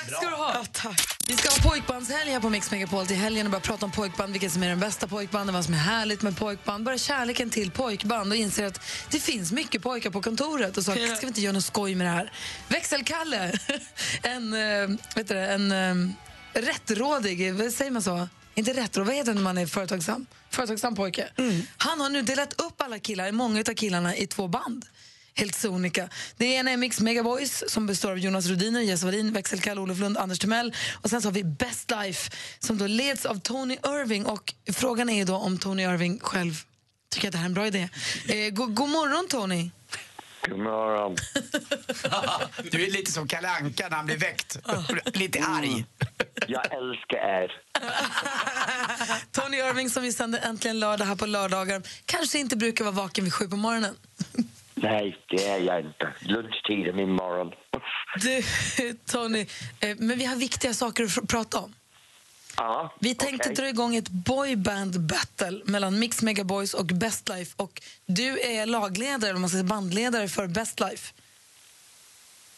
Tack ska du ha. Ja. Vi ska ha pojkbandshelg här på Mix Megapol till helgen och börja prata om pojkband, vilket som är den bästa pojkbanden, vad som är härligt med pojkband, bara kärleken till pojkband och inser att det finns mycket pojkar på kontoret och så ska vi inte göra något skoj med det här. Växelkalle, [laughs] en, äh, vet du, en äh, rättrådig, vad säger man så? Inte rättrådig, vad heter det när man är företagsam? Företagsam pojke. Han har nu delat upp alla killar, många av killarna, i två band helt sonika. Det ena är Mix Megaboys som består av Jonas Rudiner, Jess Wallin, Växelkalle, Olof Lund, Anders Timell. Och sen så har vi Best Life som då leds av Tony Irving. Och frågan är ju då om Tony Irving själv tycker att det här är en bra idé. Eh, go god morgon Tony! God morgon. [laughs] Du är lite som Kalle Anka när han blir väckt. [laughs] Lite arg. Jag älskar er. [laughs] Tony Irving som vi sänder äntligen lördag här på lördagar kanske inte brukar vara vaken vid sju på morgonen. Nej, det är jag inte. Lunchtid är min morgon. Du, [laughs] Tony, eh, men vi har viktiga saker att prata om. Ja, Vi tänkte okej. dra igång ett boyband battle mellan Mix Megaboys och Best Life. Och du är lagledare, eller man ska säga bandledare för Best Life.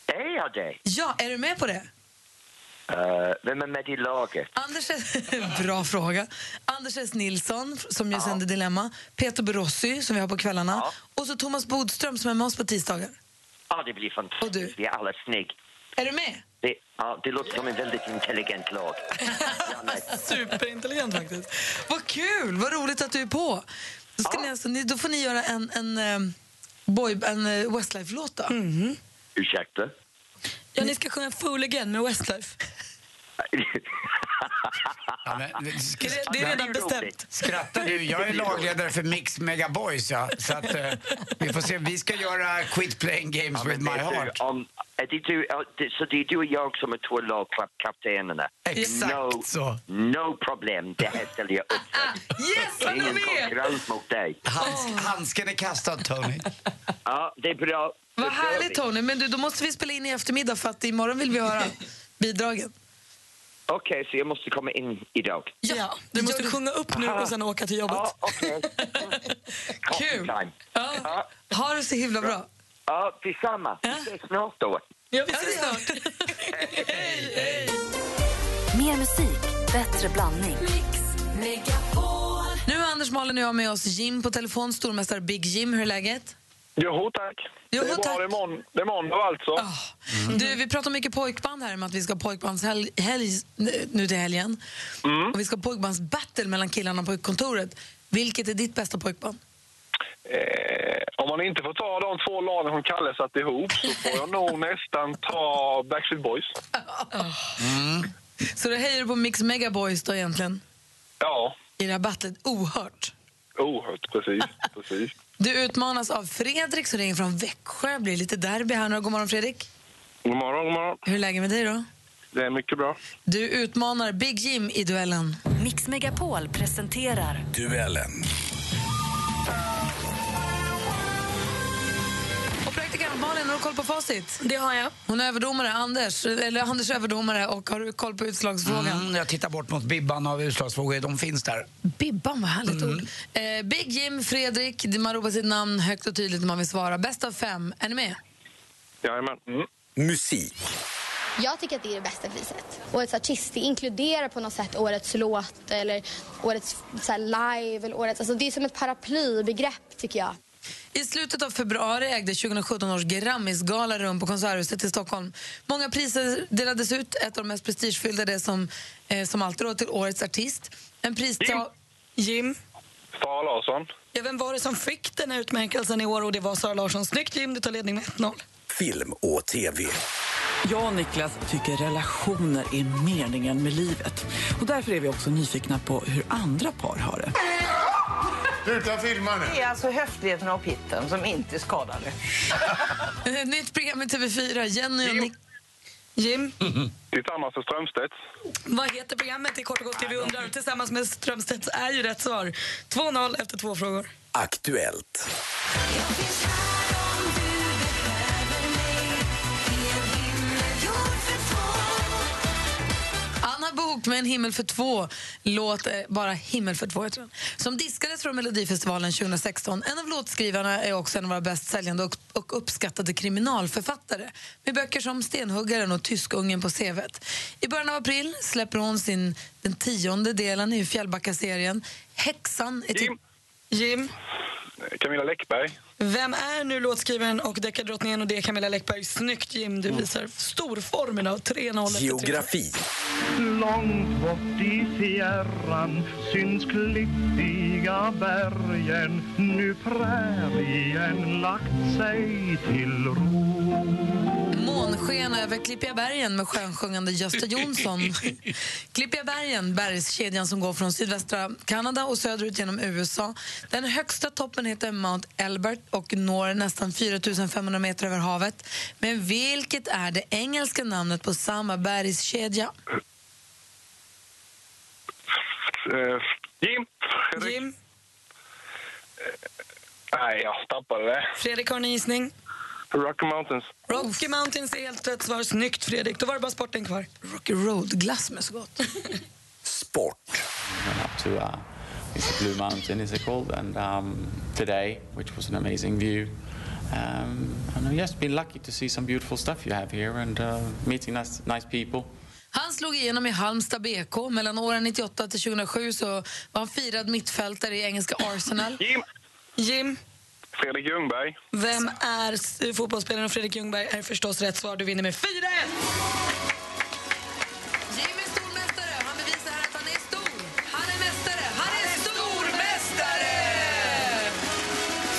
Är jag det? Ja, är du med på det? Uh, vem är med i laget? Anders [laughs] Bra fråga. Anders S. Nilsson, som ju sänder Dilemma. Peter Borossi, som vi har på kvällarna. Och så Thomas Bodström, som är med oss på tisdagar. Ja, det blir fantastiskt. Vi är alla snygg. Är du med? Det, ja, det låter som en väldigt intelligent lag. [laughs] Superintelligent faktiskt. Vad kul! Vad roligt att du är på. Då, ska ni alltså, ni, då får ni göra en, en, eh, boy, en eh, Westlife-låt då. Ursäkta? Ja, ni ska sjunga Fool again med Westlife. [laughs] Ja, men, sk- Det är- det är redan bestämt. Skrattar du? Jag är lagledare för Mix Megaboys. Ja. Så att, eh, vi får se. Vi ska göra Quit Playing Games Ja, with My du, Heart. om, är det du, så det är du och jag som är två lagkaptenerna? Exakt no, så. No problem, det här ställer jag upp för. [laughs] Yes, det är ingen konkurrens mot dig. Hands, Handsken är kastad, Tony. Ja, det är bra. Vad härligt. Tony, men du, då måste vi spela in i eftermiddag för att imorgon vill vi höra bidragen. Okej, så jag måste komma in idag? Ja, du måste sjunga upp nu och sen åka till jobbet. Ja, okej. [laughs] Kul! Ja. Ha det så himla bra. Ja, detsamma. Vi ses snart då. Ja, vi ses snart. Mer musik, bättre blandning. Nu är Anders Malin och jag med oss Jim på telefon, stormästare Big Jim. Hur är läget? Jo, tack. Jo, det är tack. det är, mån- det är måndag alltså. Du, vi pratar mycket pojkband här, med att vi ska ha pojkbandshelg helg, nu till helgen. Och vi ska ha pojkbandsbattle mellan killarna på kontoret. Vilket är ditt bästa pojkband? Eh, om man inte får ta de två lagen som Kalle satt ihop så får jag nog [laughs] nästan ta Backstreet Boys. Så du hejar på Mix Megaboys då egentligen? Ja, I det här battlet? Ohört. oerhört. Precis. precis. Du utmanas av Fredrik som ringer från Växjö. Det blir lite derby här nu. God morgon Fredrik. God morgon, god morgon. Hur är läget med dig då? Det är mycket bra. Du utmanar Big Jim i duellen. Mix Megapol presenterar Duellen. Har du koll på facit? Det har jag. Hon är överdomare, Anders, eller Anders är överdomare och har du koll på utslagsfrågan? Mm, jag tittar bort mot Bibban av utslagsfrågor. De finns där. Bibban, vad härligt ord. Eh, Big Jim, Fredrik, man ropar sitt namn högt och tydligt när man vill svara. Bäst av fem. Är ni med? Jajamän. Mm. Musik. Jag tycker att det är det bästa priset. Årets artist det inkluderar på något sätt årets låt eller årets så här, live. Eller årets, alltså det är som ett paraplybegrepp tycker jag. I slutet av februari ägde 2017 års Grammisgala rum på Konserthuset i Stockholm. Många priser delades ut. Ett av de mest prestigefyllda det som, eh, som alltid då, till Årets artist. En pris Jim. Jim. Sara Larsson. Ja, vem var det som fick den här utmärkelsen i år? Och det var Sara Larsson. Snyggt Jim, du tar ledning med 1-0. Film och TV. Jag och Niklas tycker relationer är meningen med livet. Och därför är vi också nyfikna på hur andra par har det. Sluta filma nu. Det är alltså höfligheten och pitten som inte är skadade. [laughs] Nytt program i TV4. Jenny och Nick... Jim? Tillsammans med Strömstedt. Vad heter programmet i kort och gott det vi undrar? Tillsammans med Strömstedt är ju rätt svar. 2-0 efter två frågor. Aktuellt. Bok med En himmel för två, låt eh, bara Himmel för två, jag tror. som diskades från Melodifestivalen 2016. En av låtskrivarna är också en av våra bäst säljande och, och uppskattade kriminalförfattare med böcker som Stenhuggaren och Tyskungen på CVt. I början av april släpper hon sin, den tionde delen i Fjällbacka-serien. Häxan är Jim. Jim. Camilla Läckberg. Vem är nu låtskrivaren och deckardrottningen och det är Camilla Läckberg? Snyggt Jim, du visar stor form idag. 3-0 efter tre Geografi. Långt bort i fjärran syns klippiga bergen Nu prärien lagt sig till ro Månsken över Klippiga bergen med skönsjungande Gösta Jonsson. [laughs] Klippiga bergen, bergskedjan som går från sydvästra Kanada och söderut genom USA. Den högsta toppen heter Mount Elbert och når nästan 4 500 meter över havet. Men vilket är det engelska namnet på samma bergskedja? Jim. Fredrik. Jim. Eh, nej, jag tappade det. Fredrik har en gissning. Rocky Mountains. Rocky Mountains är helt rätt svar. Snyggt Fredrik. Då var det bara sporten kvar. Rocky Road-glass med så gott. [laughs] Sport. uh, it's the Blue Mountain, is it called? And um, today, which was an amazing view. Um, and uh, yes, been lucky to see some beautiful stuff you have here and uh, meeting nice, nice people. Han slog igenom i Halmstad BK. Mellan åren 98 till 2007 så var han firad mittfältare i engelska Arsenal. Jim. Jim. Fredrik Ljungberg. Vem är fotbollsspelaren Fredrik Ljungberg? är förstås rätt svar. Du vinner med 4-1. Jimmy stormästare. Han bevisar här att han är stor. Han är mästare. Han är stormästare!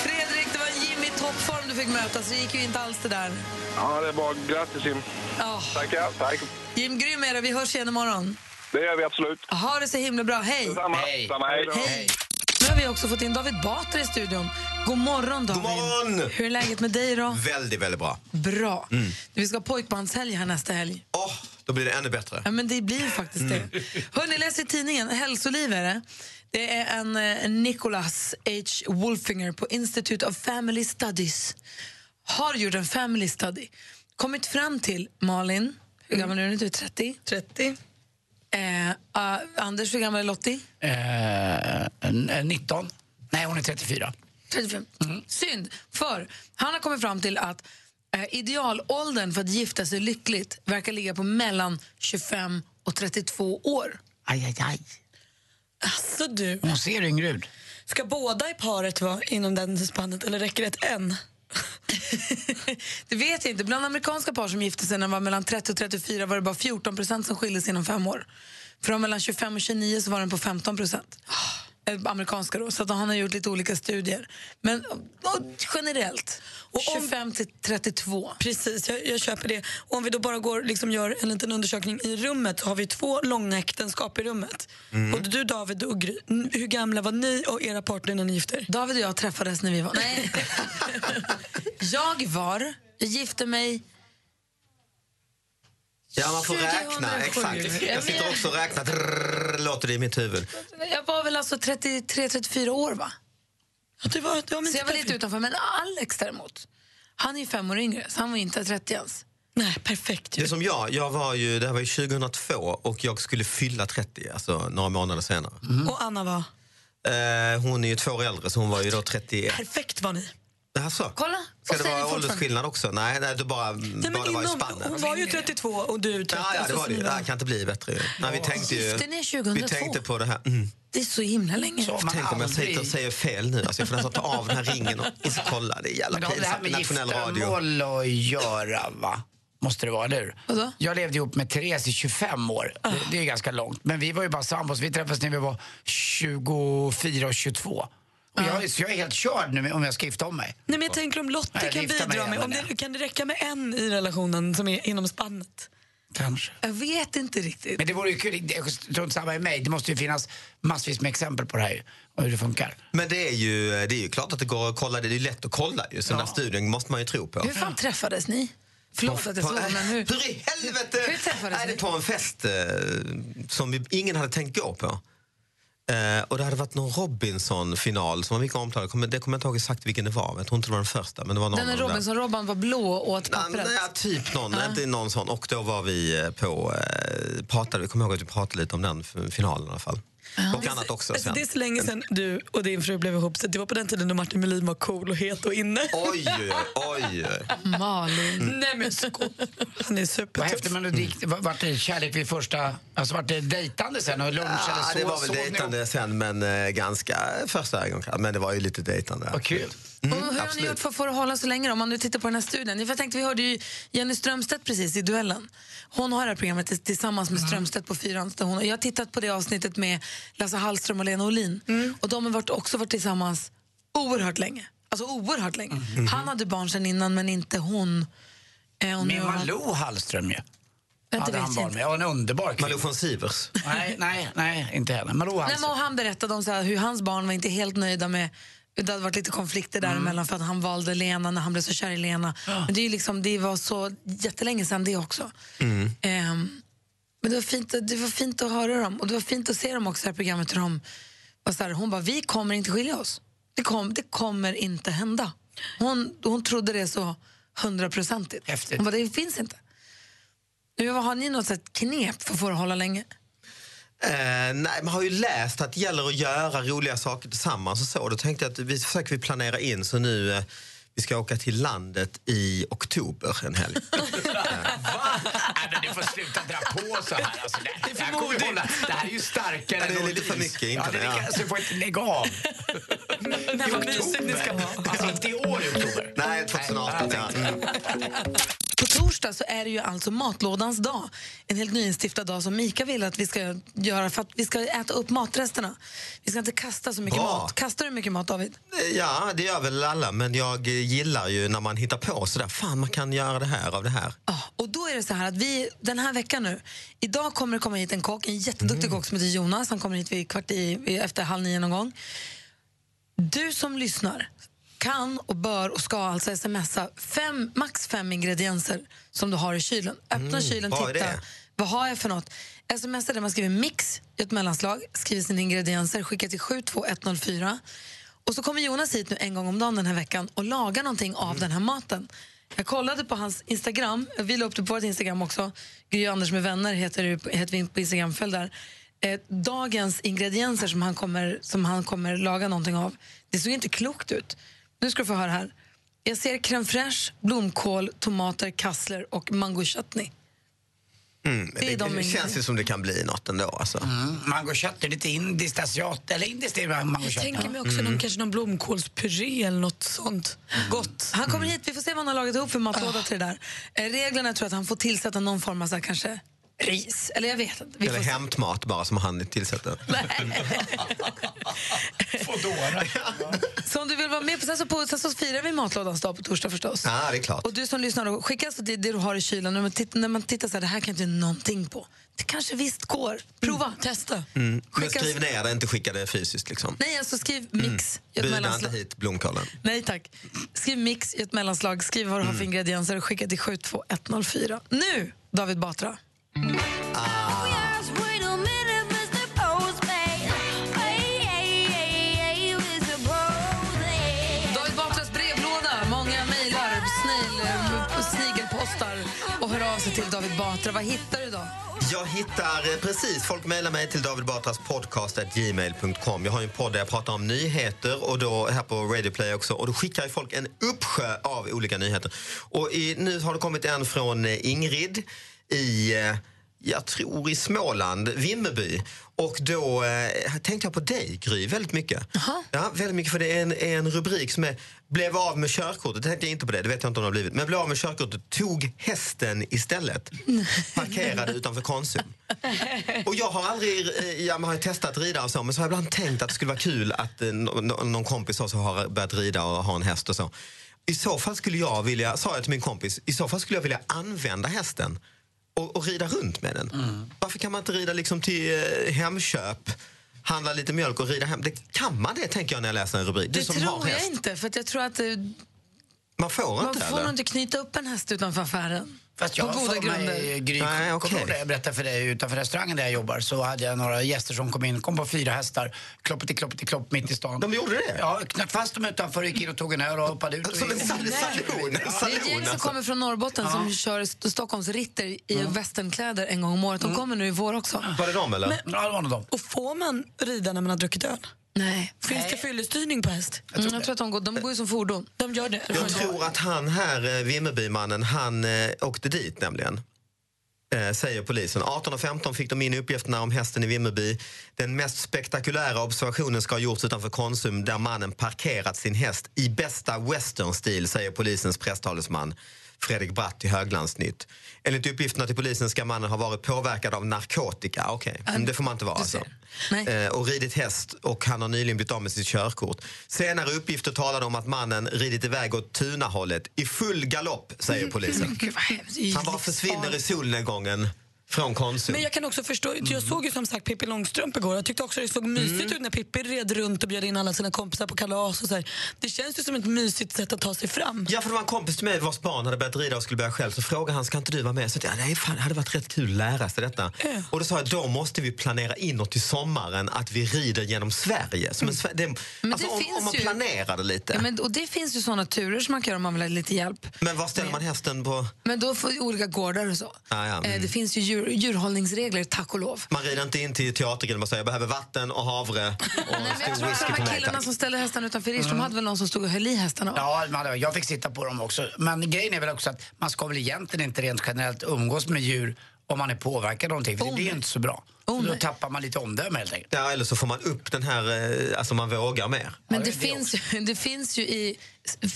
Fredrik, det var Jimmy toppform du fick möta, så det gick ju inte alls det där. Ja, det är bra. Grattis, Jim. Ja. Tackar. Tack. Jim, grym är du. Vi hörs igen imorgon. Det gör vi absolut. Ha det så himla bra. Hej! Detsamma. Hej. Detsamma. Hej. Hej. Nu har vi också fått in David Batra i studion. God morgon, David. God morgon. Hur är läget med dig då? Väldigt, väldigt bra. Bra. Mm. Vi ska ha pojkbandshelg här nästa helg. Då blir det ännu bättre. Ja, men det blir faktiskt det. [laughs] Hörni, läs i tidningen. Hälsoliv är det. Det är en, eh, Nicholas H. Wolfinger på Institute of Family Studies. Har gjort en family study. Kommit fram till, Malin, hur gammal är du nu? Du är 30? 30. Eh, ah, Anders, hur gammal är Lottie? Eh, n- 19. Nej, hon är 34. 35. Synd, för han har kommit fram till att eh, idealåldern för att gifta sig lyckligt verkar ligga på mellan 25 och 32 år. Aj, aj, aj. Alltså du. Hon ser yngre ut. Ska båda i paret vara inom den spannet eller räcker det ett en? [laughs] Det vet jag inte. Bland amerikanska par som gifte sig när de var mellan 30 och 34 var det bara 14 procent som skildes inom fem år. Från mellan 25 och 29 så var den på 15 procent. Ah. Eh, Amerikanska då, så att han har gjort lite olika studier. Men och, generellt, 25 till 32. Precis, jag, jag köper det. Och om vi då bara går liksom gör en liten undersökning i rummet så har vi två långa äktenskap i rummet. Både du David och Gry, hur gamla var ni och era partner när ni gifte er? David och jag träffades när vi var... Nej. [laughs] jag var... Jag gifte mig... Ja, man får 2007. räkna. Exakt. Jag sitter också och räknar. Drrrr, låter det i mitt huvud. Jag var väl alltså 33-34 år, va? det var, det var så jag var lite utanför. Men Alex däremot, han är ju fem år yngre, så han var inte 30 ens. Nej, perfekt. Det är som jag. jag var ju, det här var ju 2002 och jag skulle fylla 30, alltså några månader senare. Och Anna var? Eh, hon är ju två år äldre, så hon var ju då 31. Perfekt var ni. Alltså. Kolla, Ska och det vara åldersskillnad också? Nej, nej det bara, Nej, men bara var i inom, spannet. hon var ju 32 och du 30. Ja, ja, det alltså, var så det. Det här kan inte bli bättre. ju. Nej, vi tänkte ju... Gifte ni 2002? Vi tänkte på det här. Mm. Det är så himla länge. Tänk om jag sitter och säger fel nu. Alltså jag får nästan ta av den här ringen och, och så kolla. Det är jävla Men det har det här pinsamt. med giftermål att göra, va? Måste det vara, eller hur? Vadå? Jag levde ihop med Therese i 25 år. Det, det är ganska långt. Men vi var ju bara sambos. Vi träffades när vi var 24 och 22. Och jag, så jag är helt körd nu om jag ska gifta om mig. Nej, men jag tänker om Lotte Nej, kan bidra med, om det, kan det räcka med en i relationen som är inom spannet? Kanske. Jag vet inte riktigt. Men det vore ju kul. Jag tror inte samma i mig. Det måste ju finnas massvis med exempel på det här och hur det funkar. Men det är, ju, det är ju klart att det går att kolla. Det är ju lätt att kolla ju. Så den här studien måste man ju tro på. Hur fan träffades ni? Förlåt att jag slår, men hur... [laughs] Hur i helvete? Hur träffades Nej, ni? det var en fest eh, som vi, ingen hade tänkt gå på. Eh, och det hade varit någon Robinson-final som var mycket omtalad. Kommer- Det kommer jag inte ihåg exakt vilken det var. Jag tror inte det var den första. Men det var någon Den. Robinson-Robban var blå och åt pappret. Nej, typ någon. Ja. Inte någon sån. Och då var vi eh, på... Eh, pratade, vi kommer ihåg att vi pratade lite om den finalen i alla fall. Och annat också Alltså, sen. det är så länge sedan du och din fru blev ihop. Så det var på den tiden då Martin Melin var cool och het och inne. Oj, oj. Malin. Nej men skål. Han är Vad supertuff. häftigt, men det gick, var, vart det kärlek vid första... Alltså vart det dejtande sen och lunch Ja, eller så? det var väl dejtande sen, men eh, ganska första gången. Men det var ju lite dejtande. Vad kul. Mm, och hur har ni absolut. gjort för att få det hålla så länge då? Om man nu tittar på den här studien. Jag tänkte, vi hörde ju Jenny Strömstedt precis i duellen. Hon har det här programmet tillsammans med Strömstedt på fyran. Hon, jag har tittat på det avsnittet med Lasse Hallström och Lena Olin. Och de har varit, också varit tillsammans oerhört länge. Alltså oerhört länge. Han hade barn sen innan men inte hon. Eh, nu Med Malou Hallström ju. Hade han barn med. Ja, en underbar kvinna. Malou von Sivers. Nej, nej, nej, inte henne. Malou Nej, Hallström. men och han berättade om så här, hur hans barn var inte helt nöjda med det hade varit lite konflikter däremellan för att han valde Lena när han blev så kär i Lena. Men det, är liksom, det var så jättelänge sedan det också. Mm. Ehm, men det var, fint, det var fint att höra dem och det var fint att se dem också i programmet. Hur de var så här, hon bara, vi kommer inte skilja oss. Det, kom, det kommer inte hända. Hon, hon trodde det så hundraprocentigt. Hon bara, det finns inte. Nu, har ni något knep för att få det att hålla länge? Eh, nej, man har ju läst att det gäller att göra roliga saker tillsammans och så. Då tänkte jag att vi försöker vi planera in så nu eh, vi ska åka till landet i oktober en helg. [laughs] Nej, men du får sluta dra på så här. Alltså, det, det, kommer vi hålla, det här är ju starkare Ja, det är lite för mycket, inte ja, det? det, är lika- Så du får inte lägga av. Nej, vad mysigt ni ska ha. Alltså inte i år i oktober. nej, 2018. Ja. Mm. På torsdag så är det ju alltså matlådans dag. En helt nyinstiftad dag som Mika vill att vi ska göra för att vi ska äta upp matresterna. Vi ska inte kasta så mycket Bra. mat. Kastar du mycket mat, David? Ja, det gör väl alla, men jag gillar ju när man hittar på sådär. Fan, man kan göra det här av det här. Ja, och då är det så här att vi, den här veckan nu, idag kommer det komma hit en kock, en jätteduktig kock som heter Jonas. Han kommer hit vid kvart i- efter halv nio någon gång. Du som lyssnar kan och bör och ska alltså smsa fem, max fem ingredienser som du har i kylen. Öppna Mm, kylen, titta. Vad har jag för något? Smsa där man skriver mix i ett mellanslag, skriver sina ingredienser, skickar till 72104. Och så kommer Jonas hit nu en gång om dagen den här veckan och lagar någonting av den här maten. Jag kollade på hans Instagram, vi la upp det på vårt Instagram också. Gry Anders med vänner heter, heter vi på Instagram, följ där. Eh, dagens ingredienser som han, kommer, som han kommer laga någonting av, det såg inte klokt ut. Nu ska du få höra här. Jag ser crème fraîche, blomkål, tomater, kassler och mango chutney. Mm, Det är det, de det känns ju som det kan bli något ändå. Alltså. Mm, mango chutney, lite indiskt, asiat eller indiskt är mango Jag tänker mig också någon, kanske någon blomkålspuré eller något sånt gott. Han kommer hit, vi får se vad han har lagat ihop för matlåda till det där. Eh, reglerna tror jag att han får tillsätta någon form av så här, kanske ris, eller jag vet inte. Vi Eller hämtmat bara som han tillsätter. Så om du vill vara med på, sen så, på, sen så firar vi matlådans dag på torsdag förstås. Ja, det är klart. Och du som lyssnar, då, skicka alltså det, det du har i kylen. När man tittar, när man tittar så här, det här kan jag inte någonting på. Det kanske visst går. Prova, testa. Mm. Men skriv ner det, inte skicka det fysiskt. Liksom. Nej, alltså skriv mix i ett Buda inte mellanslag. hit blomkålen. Nej tack. Skriv mix i ett mellanslag, skriv vad du har Mm. för ingredienser och skicka till 72104. Nu, David Batra. David Batras brevlåda. Många mejlar, snail, snigelpostar och hör av sig till David Batra. Vad hittar du då? Jag hittar eh, precis, folk mejlar mig till David Batras podcast gmail.com. Jag har en podd där jag pratar om nyheter och då här på Radio Play också och då skickar ju folk en uppsjö av olika nyheter. Och i, nu har det kommit en från eh, Ingrid i eh, jag tror i Småland, Vimmerby. Och då eh, tänkte jag på dig, Gry, väldigt mycket. Ja, väldigt mycket, för det är en, en rubrik som är Blev av med körkortet. Det tänkte jag inte på det, det vet jag inte om det har blivit. Men blev av med körkortet, tog hästen istället. [laughs] Parkerade utanför Konsum. Och jag har aldrig, eh, jag har testat rida och så, men så har jag ibland tänkt att det skulle vara kul att eh, nå- nå- någon kompis också har börjat rida och har en häst och så. I så fall skulle jag vilja, sa jag till min kompis, i så fall skulle jag vilja använda hästen och, och rida runt med den. Varför kan man inte rida liksom till eh, Hemköp, handla lite mjölk och rida hem? Det, kan man det, tänker jag när jag läser en rubrik? Du Det tror jag häst. inte, för att jag tror att... Man får Man inte får nog eller? inte knyta upp en häst utanför affären. Fast jag på har goda för mig, grunder. Gry, Nej, det jag berättade för dig utanför restaurangen där jag jobbar så hade jag några gäster som kom in, kom på fyra hästar, kloppet i kloppet i klopp mitt i stan. De gjorde det? Ja, knöt fast dem utanför, gick in och tog en öl och hoppade ut. Som en salon. Det är ett gäng som kommer från Norrbotten som kör St- Stockholms ritter i västernkläder en gång om året. De kommer nu i vår också. Var det dem eller? Men- Ja, det var dem. Och får man rida när man har druckit öl? Nej. Finns det fyllestyrning på häst? Jag tror, jag tror att de går, de går ju som fordon. De gör det. Jag tror att han här, eh, Vimmerbymannen, han eh, åkte dit nämligen. Eh, säger polisen. 18.15 fick de in uppgifterna om hästen i Vimmerby. Den mest spektakulära observationen ska ha gjorts utanför Konsum där mannen parkerat sin häst i bästa westernstil, säger polisens presstalesman Fredrik Bratt i Höglandsnytt. Enligt uppgifterna till polisen ska mannen ha varit påverkad av narkotika. Okej, men det får man inte vara alltså. Eh, och ridit häst och han har nyligen blivit av med sitt körkort. Senare uppgifter talade om att mannen ridit iväg åt Tunahållet i full galopp, säger polisen. Han bara försvinner i solnedgången från Konsum. Men jag kan också förstå, jag såg ju som sagt Pippi Långstrump igår. Jag tyckte också det såg mysigt Mm. ut när Pippi red runt och bjöd in alla sina kompisar på kalas. Och så här. Det känns ju som ett mysigt sätt att ta sig fram. Ja, för det var en kompis till mig vars barn hade börjat rida och skulle börja själv. Så frågade han, ska inte du vara med? Så jag, ja, nej, fan, det hade varit rätt kul att lära sig detta. Och då sa jag, då måste vi planera inåt till sommaren att vi rider genom Sverige. Som en, sve- det, Men alltså, det om, finns om man ju- planerar det lite. Ja, men, men, och det finns ju såna turer som man kan göra om man vill ha lite hjälp. var ställer man hästen på? Men då får olika gårdar och så. Ah, ja, Eh, mm. Det finns ju djur, djurhållningsregler, tack och lov. Man rider inte in till teatergrillen och säger jag behöver vatten och havre och [laughs] Men jag en tror stor att whisky de på här mig killarna tack. som ställde hästarna utanför Rish, de Mm. hade väl någon som stod och höll i hästarna? Ja, jag fick sitta på dem också. Men grejen är väl också att man ska väl egentligen inte rent generellt umgås med djur om man är påverkad av någonting, för det blir ju inte så bra. Oh, Så då tappar man lite omdöme helt enkelt. Ja, eller så får man upp den här, eh, alltså man vågar mer. Men det, finns, ju, [laughs] det finns ju i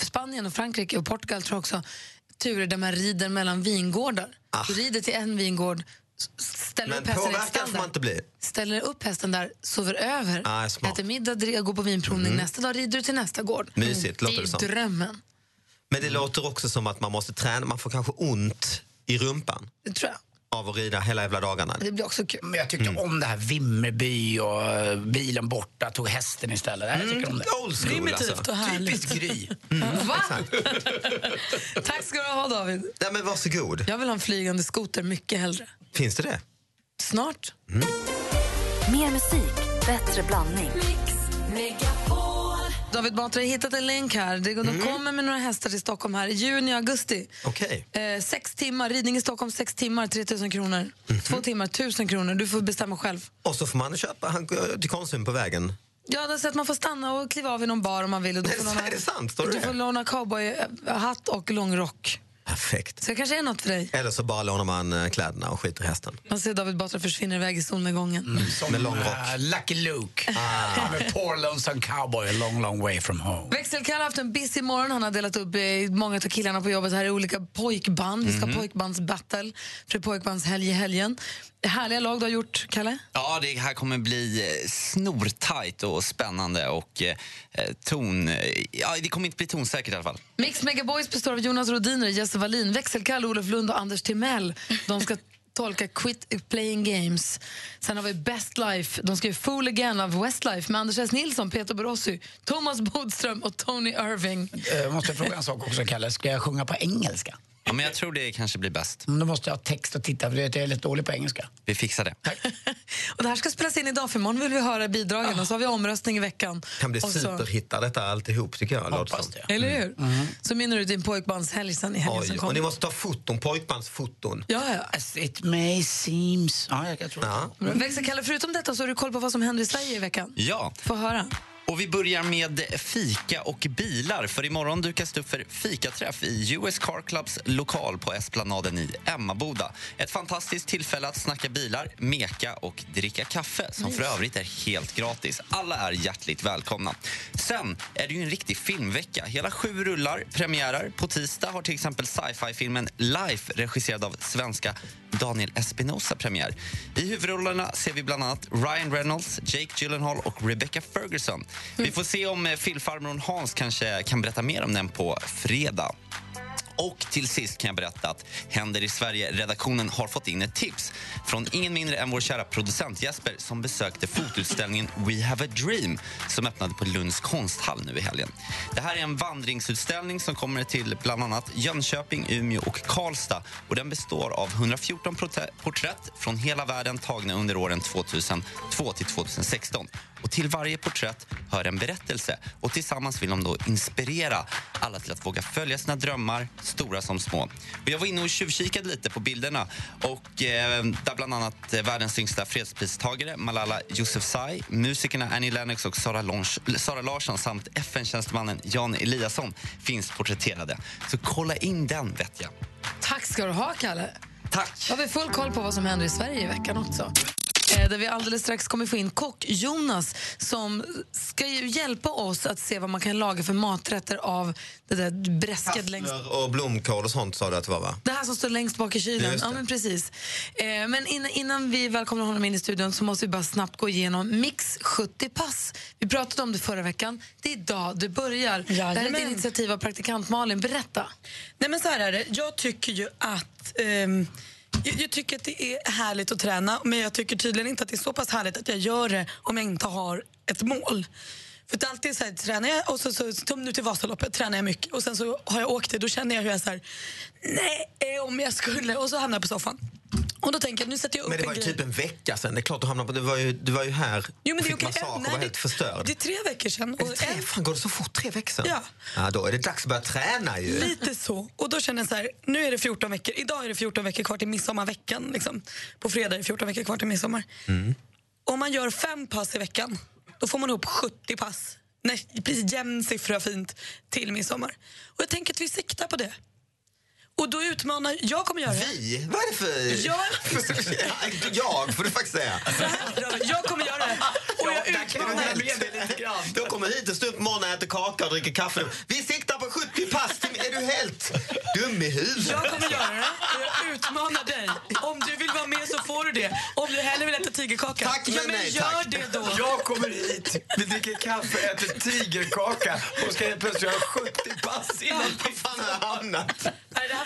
Spanien och Frankrike och Portugal tror jag också turer där man rider mellan vingårdar. Du rider till en vingård, ställer Ah. Men upp hästen påverkad får man där, inte bli. ställer upp hästen där, sover över, Ah, äter middag, går på vinprovning. Mm. Nästa dag rider du till nästa gård. Mysigt, låter det är det drömmen. Men det låter också som att man måste träna, man får kanske ont i rumpan Det tror jag. Av att rida hela jävla dagarna. Det blir också kul. Men jag tyckte om det här Vimmerby och eh, bilen borta, tog hästen istället. Jag tycker om det. Old school, Primitivt alltså. och härligt. Typiskt Gry. [laughs] Va? [laughs] Tack ska du ha David. Ja, men varsågod. Jag vill ha en flygande skoter mycket hellre. Finns det det? Snart. Mer musik, bättre blandning. David Batra har hittat en länk här. De de Mm. kommer med några hästar till Stockholm här i juni, augusti. Okej. Eh, sex timmar, ridning i Stockholm, sex timmar, 3000 kronor. Mhm. Två timmar, 1000 kronor. Du får bestämma själv. Och så får man köpa till Konsum på vägen. Ja, det är så att man får stanna och kliva av i någon bar om man vill. Och [laughs] du får låna, sant? Du får låna cowboyhatt och lång rock. Perfekt. Så det kanske är något för dig. Eller så bara lånar man eh, kläderna och skiter i hästen. Man ser David Batra försvinna iväg i solnedgången. Som Med lång rock. eh, Lucky Luke. I'm a poor lonesome cowboy a long, long way from home. Växelkalle har haft en busy morgon. Han har delat upp eh, många av killarna på jobbet här i olika pojkband. Vi ska ha Mhm. pojkbandsbattle för pojkbandshelg i helgen. Härliga lag du har gjort, Kalle. Ja, det här kommer bli eh, snortajt och spännande och eh, ton... eh, Ja, det kommer inte bli tonsäkert i alla fall. Mix Megaboys består av Jonas Rodiner, Jesse Wallin, Växelkalle, Olof Lund och Anders Timell. De ska [laughs] tolka Quit Playing Games. Sen har vi Best Life. De ska ju Fool Again av Westlife med Anders S. Nilsson, Peter Borossi, Thomas Bodström och Tony Irving. Jag måste fråga en sak också, Kalle. Ska jag sjunga på engelska? Ja, men jag tror det kanske blir bäst. Men Då måste jag ha text och titta, för jag är lite dålig på engelska. Vi fixar det. [laughs] Och det här ska spelas in idag, för imorgon vill vi höra bidragen och så har vi omröstning i veckan. kan bli Och så- superhittar detta alltihop tycker jag. låter som. Eller hur? Så minner du din pojkbandshelg sen i helgen som Oj, kommer. och ni måste ta foton, pojkbandsfoton. Ja, ja. As it may seems. Ja, jag tror Ja. Växelkalle, förutom detta så har du koll på vad som händer i Sverige i veckan. Ja. Få höra. Och vi börjar med fika och bilar. För imorgon dukas det upp för fikaträff i US Car Clubs lokal på Esplanaden i Emmaboda. Ett fantastiskt tillfälle att snacka bilar, meka och dricka kaffe som för övrigt är helt gratis. Alla är hjärtligt välkomna. Sen är det ju en riktig filmvecka. Hela sju rullar premiärer. På tisdag har till exempel sci-fi-filmen Life regisserad av svenska Daniel Espinosa premiär. I huvudrollerna ser vi bland annat Ryan Reynolds, Jake Gyllenhaal och Rebecca Ferguson. Vi får se om eh, Hans kanske kan berätta mer om den på fredag. Och till sist kan jag berätta att Händer i Sverige-redaktionen har fått in ett tips från ingen mindre än vår kära producent Jesper som besökte fotoutställningen We have a dream som öppnade på Lunds konsthall nu i helgen. Det här är en vandringsutställning som kommer till bland annat Jönköping, Umeå och Karlstad. Och den består av 114 porträtt från hela världen tagna under åren 2002 till 2016. Och till varje porträtt hör en berättelse och tillsammans vill de då inspirera alla till att våga följa sina drömmar, stora som små. Och jag var inne och tjuvkikade lite på bilderna och eh, där bland annat eh, världens yngsta fredspristagare Malala Yousafzai, musikerna Annie Lennox och Sara, Lons, Sara Larsson samt FN-tjänstemannen Jan Eliasson finns porträtterade. Så kolla in den, vet jag. Tack ska du ha, Kalle. Tack. Då har vi full koll på vad som händer i Sverige i veckan också. Eh, Där vi alldeles strax kommer få in kock-Jonas som ska ju hjälpa oss att se vad man kan laga för maträtter av det där bräsket längst och blomkål och sånt sa du att det var va? det här som står längst bak i kylen. Ja, men precis. Eh, men innan, vi välkomnar honom in i studion så måste vi bara snabbt gå igenom Mix 70 pass. Vi pratade om det förra veckan. Det är idag det börjar. Det här är ett initiativ av praktikant Malin. Berätta. Nej men så här är det. Jag tycker ju att ehm, jag, jag tycker att det är härligt att träna men jag tycker tydligen inte att det är så pass härligt att jag gör det om jag inte har ett mål. För alltid så här, tränar jag och så, så, som nu till Vasaloppet tränar jag mycket och sen så har jag åkt det då känner jag hur jag så här, nej eh, om jag skulle och så hamnar jag på soffan. Och då tänker jag nu sätter jag upp Men det var ju typ en vecka sen. Det är klart du hamnade på... Du var ju, du var ju här Jo, men det fick massage och Nej, var det- helt förstörd. Det är tre veckor det tre? Fan, går det så fort? Tre veckor sedan? Ja. ja. Då är det dags att börja träna ju. Lite så. Och då känner jag så här, nu är det 14 veckor. Idag är det 14 veckor kvar till midsommarveckan. Liksom. På fredag är det 14 veckor kvar till midsommar. Mm. Om man gör fem pass i veckan, då får man ihop 70 pass. Nej, precis jämn siffra fint till midsommar. Och jag tänker att vi siktar på det. Och då utmanar, jag kommer göra det. Vi? Vad är det för... Jag, [laughs] jag får du faktiskt säga. jag kommer göra det. Och jag utmanar. Jag kommer hit en stund på morgonen, äter kaka och dricker kaffe. Vi siktar på 70 pass. Är du helt dum i huvudet? Jag kommer göra det och jag utmanar dig. Om du vill vara med så får du det. Om du hellre vill äta tigerkaka, Tack, ja, men men nej, gör tack. det då. Jag kommer hit, vi dricker kaffe, äter tigerkaka och ska helt plötsligt göra 70 pass innan Vad fan har hamnat?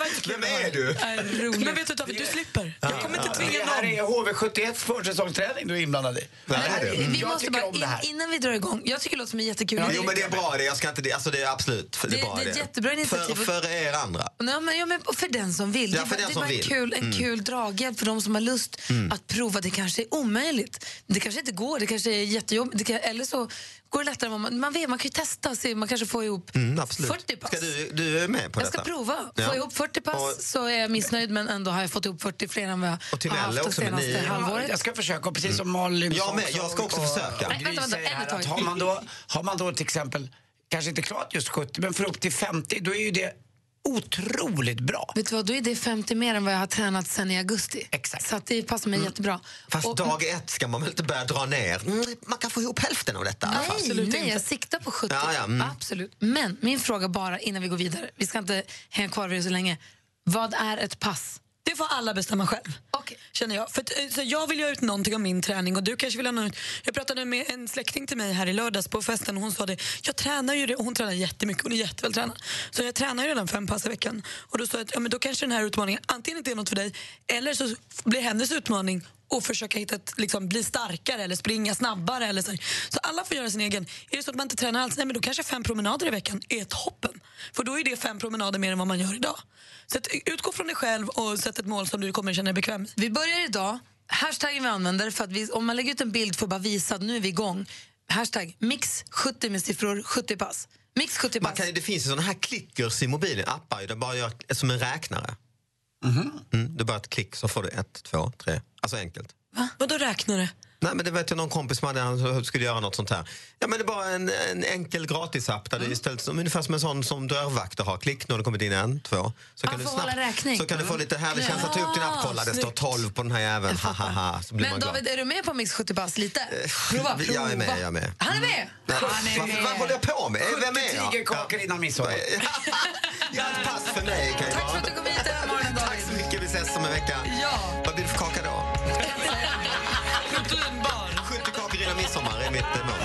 Var inte kul. Vem är du? Nej, roligt. Men vet du David, du slipper. Jag kommer inte tvinga Det här någon. är HV71 försäsongsträning du är inblandad i. Vad är det? Vi måste bara, in, innan vi drar igång, jag tycker det låter som en jättekul idé. Jo men det är bra det. Jag ska inte det. Alltså det är absolut. Det Det- är bra det är jättebra initiativ. För, för er andra. Nej, men, ja, men för den som vill. Ja, det är för den det är som bara en, vill. kul, en Mm. kul draghjälp för de som har lust Mm. att prova. Det kanske är omöjligt. Det kanske inte går. Det kanske är jättejobbigt. Eller så går det lättare. Man, man vet, man kan ju testa och se. Man kanske får ihop Mm, absolut. 40 pass. Ska du, du är med på jag detta? ska prova. Få Ja. ihop 40 pass Och- så är jag missnöjd men ändå har jag fått ihop 40 fler än vad jag Och till har haft också, senaste ni- halvåret. Jag ska försöka, precis som Malin Jag med, jag ska också och- försöka. och Nej, vänta, vänta, att har, man då, har man då till exempel, kanske inte klart just 70, men får upp till 50, då är ju det otroligt bra. Vet du vad, då är det 50 mer än vad jag har tränat sen i augusti. Exakt. Så att det passar mig jättebra. Fast Och- dag ett ska man väl inte börja dra ner? Mm, man kan få ihop hälften av detta. alla fall. Nej, nej jag siktar på 70. Ja, ja, mm. Absolut. Men min fråga bara innan vi går vidare, vi ska inte hänga kvar vid det så länge. Vad är ett pass? Det får alla bestämma själv. Känner jag. För eh, så jag vill ha ut någonting av min träning och du kanske vill ha något. Jag pratade med en släkting till mig här i lördags på festen och hon sa det. Jag tränar ju det och hon tränar jättemycket, hon är jättevältränad. Så jag tränar ju redan fem pass i veckan. Och då sa jag att ja, men då kanske den här utmaningen antingen inte är något för dig eller så blir hennes utmaning att försöka hitta ett, liksom, bli starkare eller springa snabbare. Eller så, så alla får göra sin egen. Är det så att man inte tränar alls, nej, men då kanske fem promenader i veckan är toppen. För då är det fem promenader mer än vad man gör idag. Så att, utgå från dig själv och sätt ett mål som du kommer känna dig bekväm med. Vi börjar idag. Hashtaggen vi använder för att vi, om man lägger ut en bild för att bara visa att nu är vi igång. Hashtag mix 70 med siffror 70 pass. Mix 70 Man pass. kan, det finns ju såna här klickers i mobilen, appar där bara gör som en räknare. Mm, det är bara ett klick så får du ett, två, tre. Alltså enkelt. Vadå räknare? Nej, men det vet jag någon kompis som hade, han skulle göra något sånt här. Ja, men det är bara en, en enkel gratisapp där det istället ungefär som en sån som dörrvakter har. Klick, nu har det kommit in en, två. Så kan du räkning. så kan du få lite härlig känsla. Ta upp din app, kolla, det står 12 på den här jäveln. Ha, ha, ha. Men. David, är du med på mix 70 pass lite? Prova, prova. Jag är med, jag är med. Han är med! Nej, Han är med. vad håller jag på med? Vem är jag? tigerkakor innan midsommar. Ja, [laughs] ett pass för mig kan ju Tack för att du kom hit Ses om en vecka. Ja. Vad blir det för kaka då? Proteinbar. 70 kakor innan midsommar är mitt eh, mål.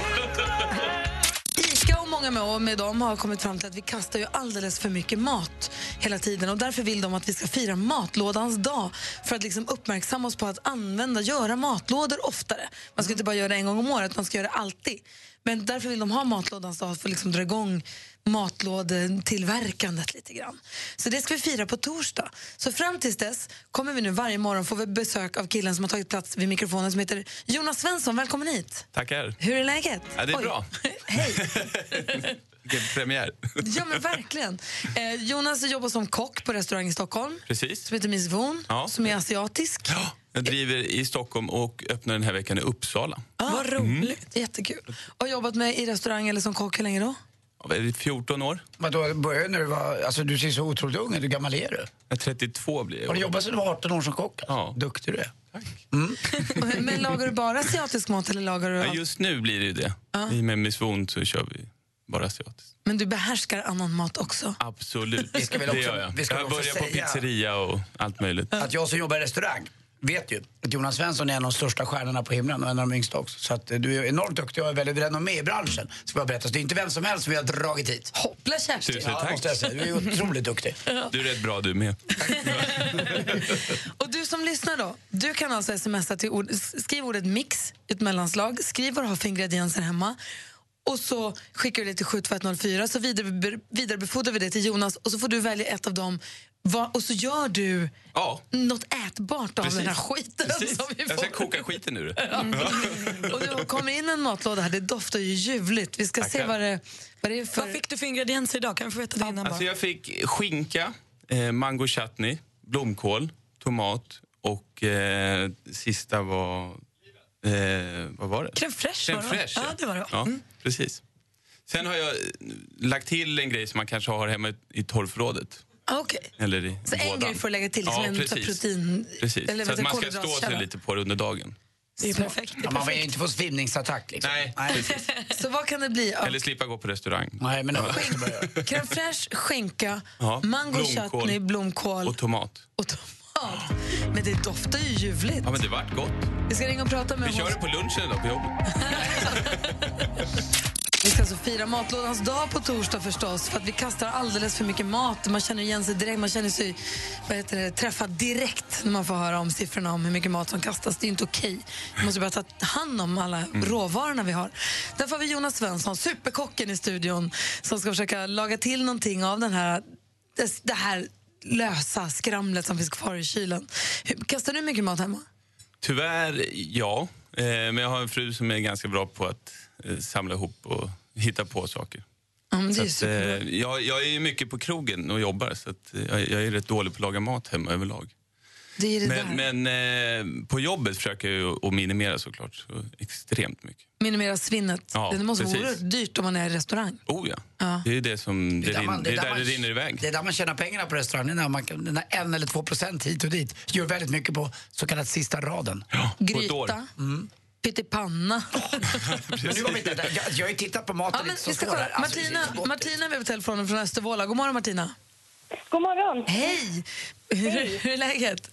Ica och många med, och med dem har kommit fram till att vi kastar ju alldeles för mycket mat hela tiden. Och Därför vill de att vi ska fira matlådans dag för att liksom uppmärksamma oss på att använda, göra matlådor oftare. Man ska inte bara göra det en gång om året, man ska göra det alltid. Men därför vill de ha matlådans dag för att liksom dra igång matlådetillverkandet lite grann. Så det ska vi fira på torsdag. Så fram tills dess kommer vi nu varje morgon få vi besök av killen som har tagit plats vid mikrofonen som heter Jonas Svensson. Välkommen hit! Tackar. Hur är läget? Ja, det är Oj. bra. [laughs] Hej! [laughs] Vilken premiär. [laughs] Ja, men verkligen. Eh, Jonas jobbar som kock på restaurang i Stockholm Precis. som heter Miss Von, Ja. som är asiatisk. Jag driver i Stockholm och öppnar den här veckan i Uppsala. Ah, Vad roligt. Jättekul. Och har jobbat med i restaurang eller som kock hur länge då? Är det, 14 år. Vadå, började när du var... Alltså du ser så otroligt ung ut. Hur gammal är du? Jag är 32 blir jag. Har du jobbat sedan du var 18 år som kock? Ja. Duktig du är. [laughs] Men lagar du bara asiatisk mat eller lagar du Ja, allt? just nu blir det ju det. Ja. I med Wound så kör vi bara asiatiskt. Men du behärskar annan mat också? Absolut, Vi ska väl det också- gör jag. vi ska jag börjar på pizzeria och allt möjligt. Att jag som jobbar i restaurang vet ju att Jonas Svensson är en av de största stjärnorna på himlen och en av de yngsta också. Så att du är enormt duktig och är väldigt renommé i branschen. Ska jag berätta. Så det är inte vem som helst som vi har dragit hit. Hoppla Kerstin! Tusen Ja, tack. måste jag säga. Du är otroligt duktig. Du är rätt bra du med. [laughs] Och du som lyssnar då, du kan alltså smsa till ord, skriv ordet mix, ett mellanslag, skriv vad du har för ingredienser hemma och så skickar du det till 72104 så vidare, vidarebefordrar vi det till Jonas och så får du välja ett av dem Va, och så gör du Ja. något ätbart av Precis. den här skiten. Precis. Som vi Jag får. ska koka skiten ur det. Och det kommer in en matlåda här, det doftar ju ljuvligt. Vi ska se Tackar. vad det, vad det är för... Vad fick du för ingredienser idag? Kan vi få veta det innan Alltså jag fick skinka, eh, mango chutney, blomkål, tomat och eh, sista var... Eh, vad var det? Crème fraîche Crème var det, va? fraîche, Ja, det var det? Ja, Mm. precis. Sen har jag eh, lagt till en grej som man kanske har hemma i- i torrförrådet. Ah, Okej. Eller i Så en grej får lägga till, som ja, en precis. protein... Precis. eller Så att man ska stå sig lite på det under dagen. Det är perfekt. Det är Ja, man vill perfekt. inte få svimningsattack liksom. Nej, precis. Så vad kan det bli? av Eller slippa gå på restaurang. Nej, men Crème fraîche, skinka, Ja, mango blomkål. chutney, blomkål Och tomat. och tomat. Men det doftar ju ljuvligt. Ja, men det vart gott. Vi ska ringa och prata med Vi kör det på lunchen idag på jobbet. [laughs] [laughs] Vi ska alltså fira matlådans dag på torsdag förstås för att vi kastar alldeles för mycket mat. Man känner igen sig direkt, man känner sig vad heter det, träffad direkt när man får höra om siffrorna om hur mycket mat som kastas. Det är inte okej. Vi måste bara ta hand om alla råvarorna vi har. Därför har vi Jonas Svensson, superkocken i studion som ska försöka laga till någonting av den här, det, det här lösa skramlet som finns kvar i kylen. Kastar du mycket mat hemma? Tyvärr, ja. Eh, men jag har en fru som är ganska bra på att eh, samla ihop och hitta på saker. Ja, men det är Så att, superbra. eh, jag, jag är mycket på krogen och jobbar så att, eh, jag, jag är rätt dålig på att laga mat hemma överlag. Det är det där. Men, men eh, på jobbet försöker jag att minimera såklart. Så extremt mycket. Minimera svinnet. Ja, det måste vara precis. oerhört dyrt om man är i restaurang. Oh ja. Ja. Det är det som det, där rin, man- det är där man- det rinner iväg. Det är där man tjänar pengarna på restaurangen. När man här en eller två procent hit och dit gör väldigt mycket på så kallad sista raden. Gryta, Mm. Pyttipanna. [laughs] Men nu var vi inte där. Jag, jag har ju tittat på maten Ja, men vi ska kolla. Alltså, Martina, gott. Martina är med på telefonen från Östervåla. God morgon Martina. God morgon. Hej! Hur, hur är läget?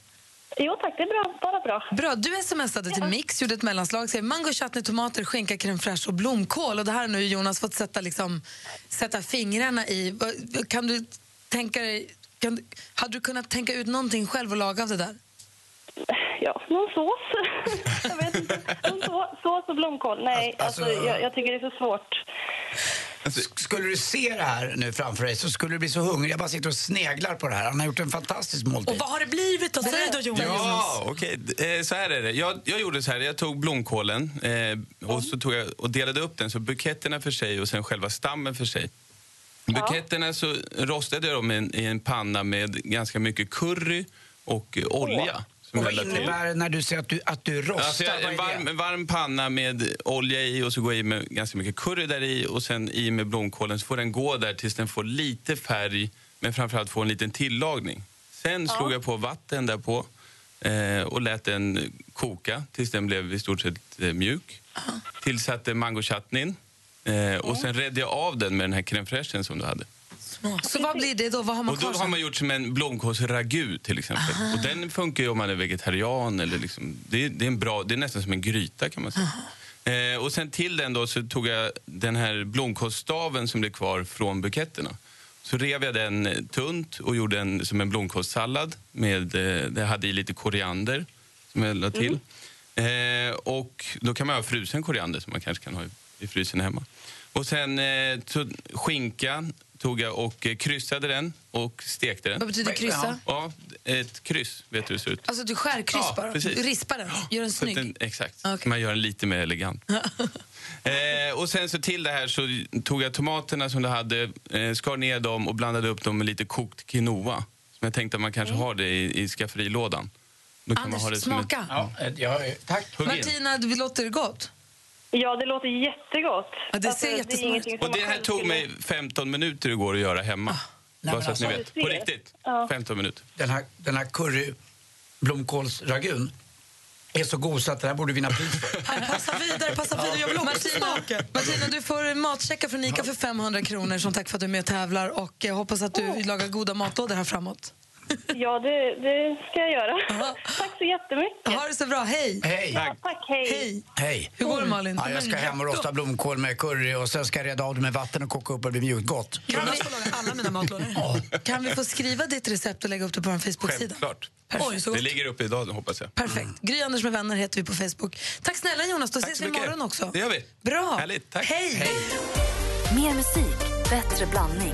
Jo tack, det är bra. Bara bra. Bra, du smsade till Mix, gjorde ett mellanslag, skrev mango, chutney, tomater, skinka, crème fraîche och blomkål. Och det här har nu Jonas fått sätta, liksom, sätta fingrarna i. Kan du tänka dig, kan, du- hade du kunnat tänka ut någonting själv och laga av det där? Ja, någon sås. [laughs] så, sås och blomkål. Nej, Alltså- alltså, jag, jag tycker det är så svårt. Sk- Skulle du se det här nu framför dig så skulle du bli så hungrig. Jag bara sitter och sneglar på det här. Han har gjort en fantastisk måltid. Och vad har det blivit då? Säg då Jonas. Ja, okej. Eh, Så här är det. Jag, jag gjorde så här. Jag tog blomkålen eh, och, så tog jag och delade upp den så buketterna för sig och sen själva stammen för sig. Buketterna så rostade jag dem i en, i en panna med ganska mycket curry och olja. Vad innebär när du säger att du, att du rostar? Alltså jag, en, varm, det? en varm panna med olja i och så går jag i med ganska mycket curry där i och sen i med blomkålen så får den gå där tills den får lite färg men framförallt får en liten tillagning. Sen slog jag på vatten där på eh, och lät den koka tills den blev i stort sett eh, mjuk. Tillsatte mango chutneyn eh, och sen redde jag av den med den här crème som du hade. Så vad blir det då? Vad har man Och då kvar har man gjort som en blomkålsragu till exempel. Och den funkar ju om man är vegetarian eller liksom, det, är- det är en bra, det är nästan som en gryta kan man säga. Eh, och sen till den då så tog jag den här blomkålsstaven som blev kvar från buketterna. Så rev jag den eh, tunt och gjorde en som en blomkålssallad. Med, eh, det hade i lite koriander som jag la till. Eh, och då kan man ha frusen koriander som man kanske kan ha i, i frysen hemma. Och sen eh, så, skinkan tog jag och eh, kryssade den och stekte den. Vad betyder kryssa? Ja, ett kryss vet du hur det ser ut. Alltså du skär kryss Ja, bara? precis. Du rispar den? Gör den snygg? Den, exakt, så man gör den lite mer elegant. [laughs] eh, och sen så till det här så tog jag tomaterna som du hade, eh, skar ner dem och blandade upp dem med lite kokt quinoa. Som jag tänkte att man kanske har det i, i skafferilådan. Då kan Anders, man ha det som ett- smaka. Ja, eh, ja, tack. Martina, du- låter det gott? Ja, det låter jättegott. Ja, det ser är jättesmart som Och det här tog mig 15 minuter igår att göra hemma. Bara så att ni men vet. alltså- På riktigt. Ja. 15 minuter. Den här, den här curry blomkålsragun är så god så att det här borde vinna pris för. [laughs] Passa vidare, passa vidare. Jag vill också Martina, Martina, du får matcheckar från ICA för 500 kronor som tack för att du är med och tävlar. Och jag hoppas att du lagar goda matlådor här framåt. [laughs] Ja, det, det ska jag göra. [laughs] Tack så jättemycket. Ha det så bra, hej! Hej! Ja, tack, hej. Hej! Hej! Hur går det Malin? Ja, jag ska hem och rosta blomkål med curry och sen ska jag reda av det med vatten och koka upp och det blir mjukt gott. Kan vi, alla mina matlådor. Kan vi få skriva ditt recept och lägga upp det på vår Facebook-sida? Självklart. Oj, så Det ligger uppe idag hoppas jag. Perfekt. Gry Anders med vänner heter vi på Facebook. Tack snälla Jonas, då ses så vi imorgon också. Det gör vi. Bra. Härligt, tack. Hej. Mer musik, bättre blandning.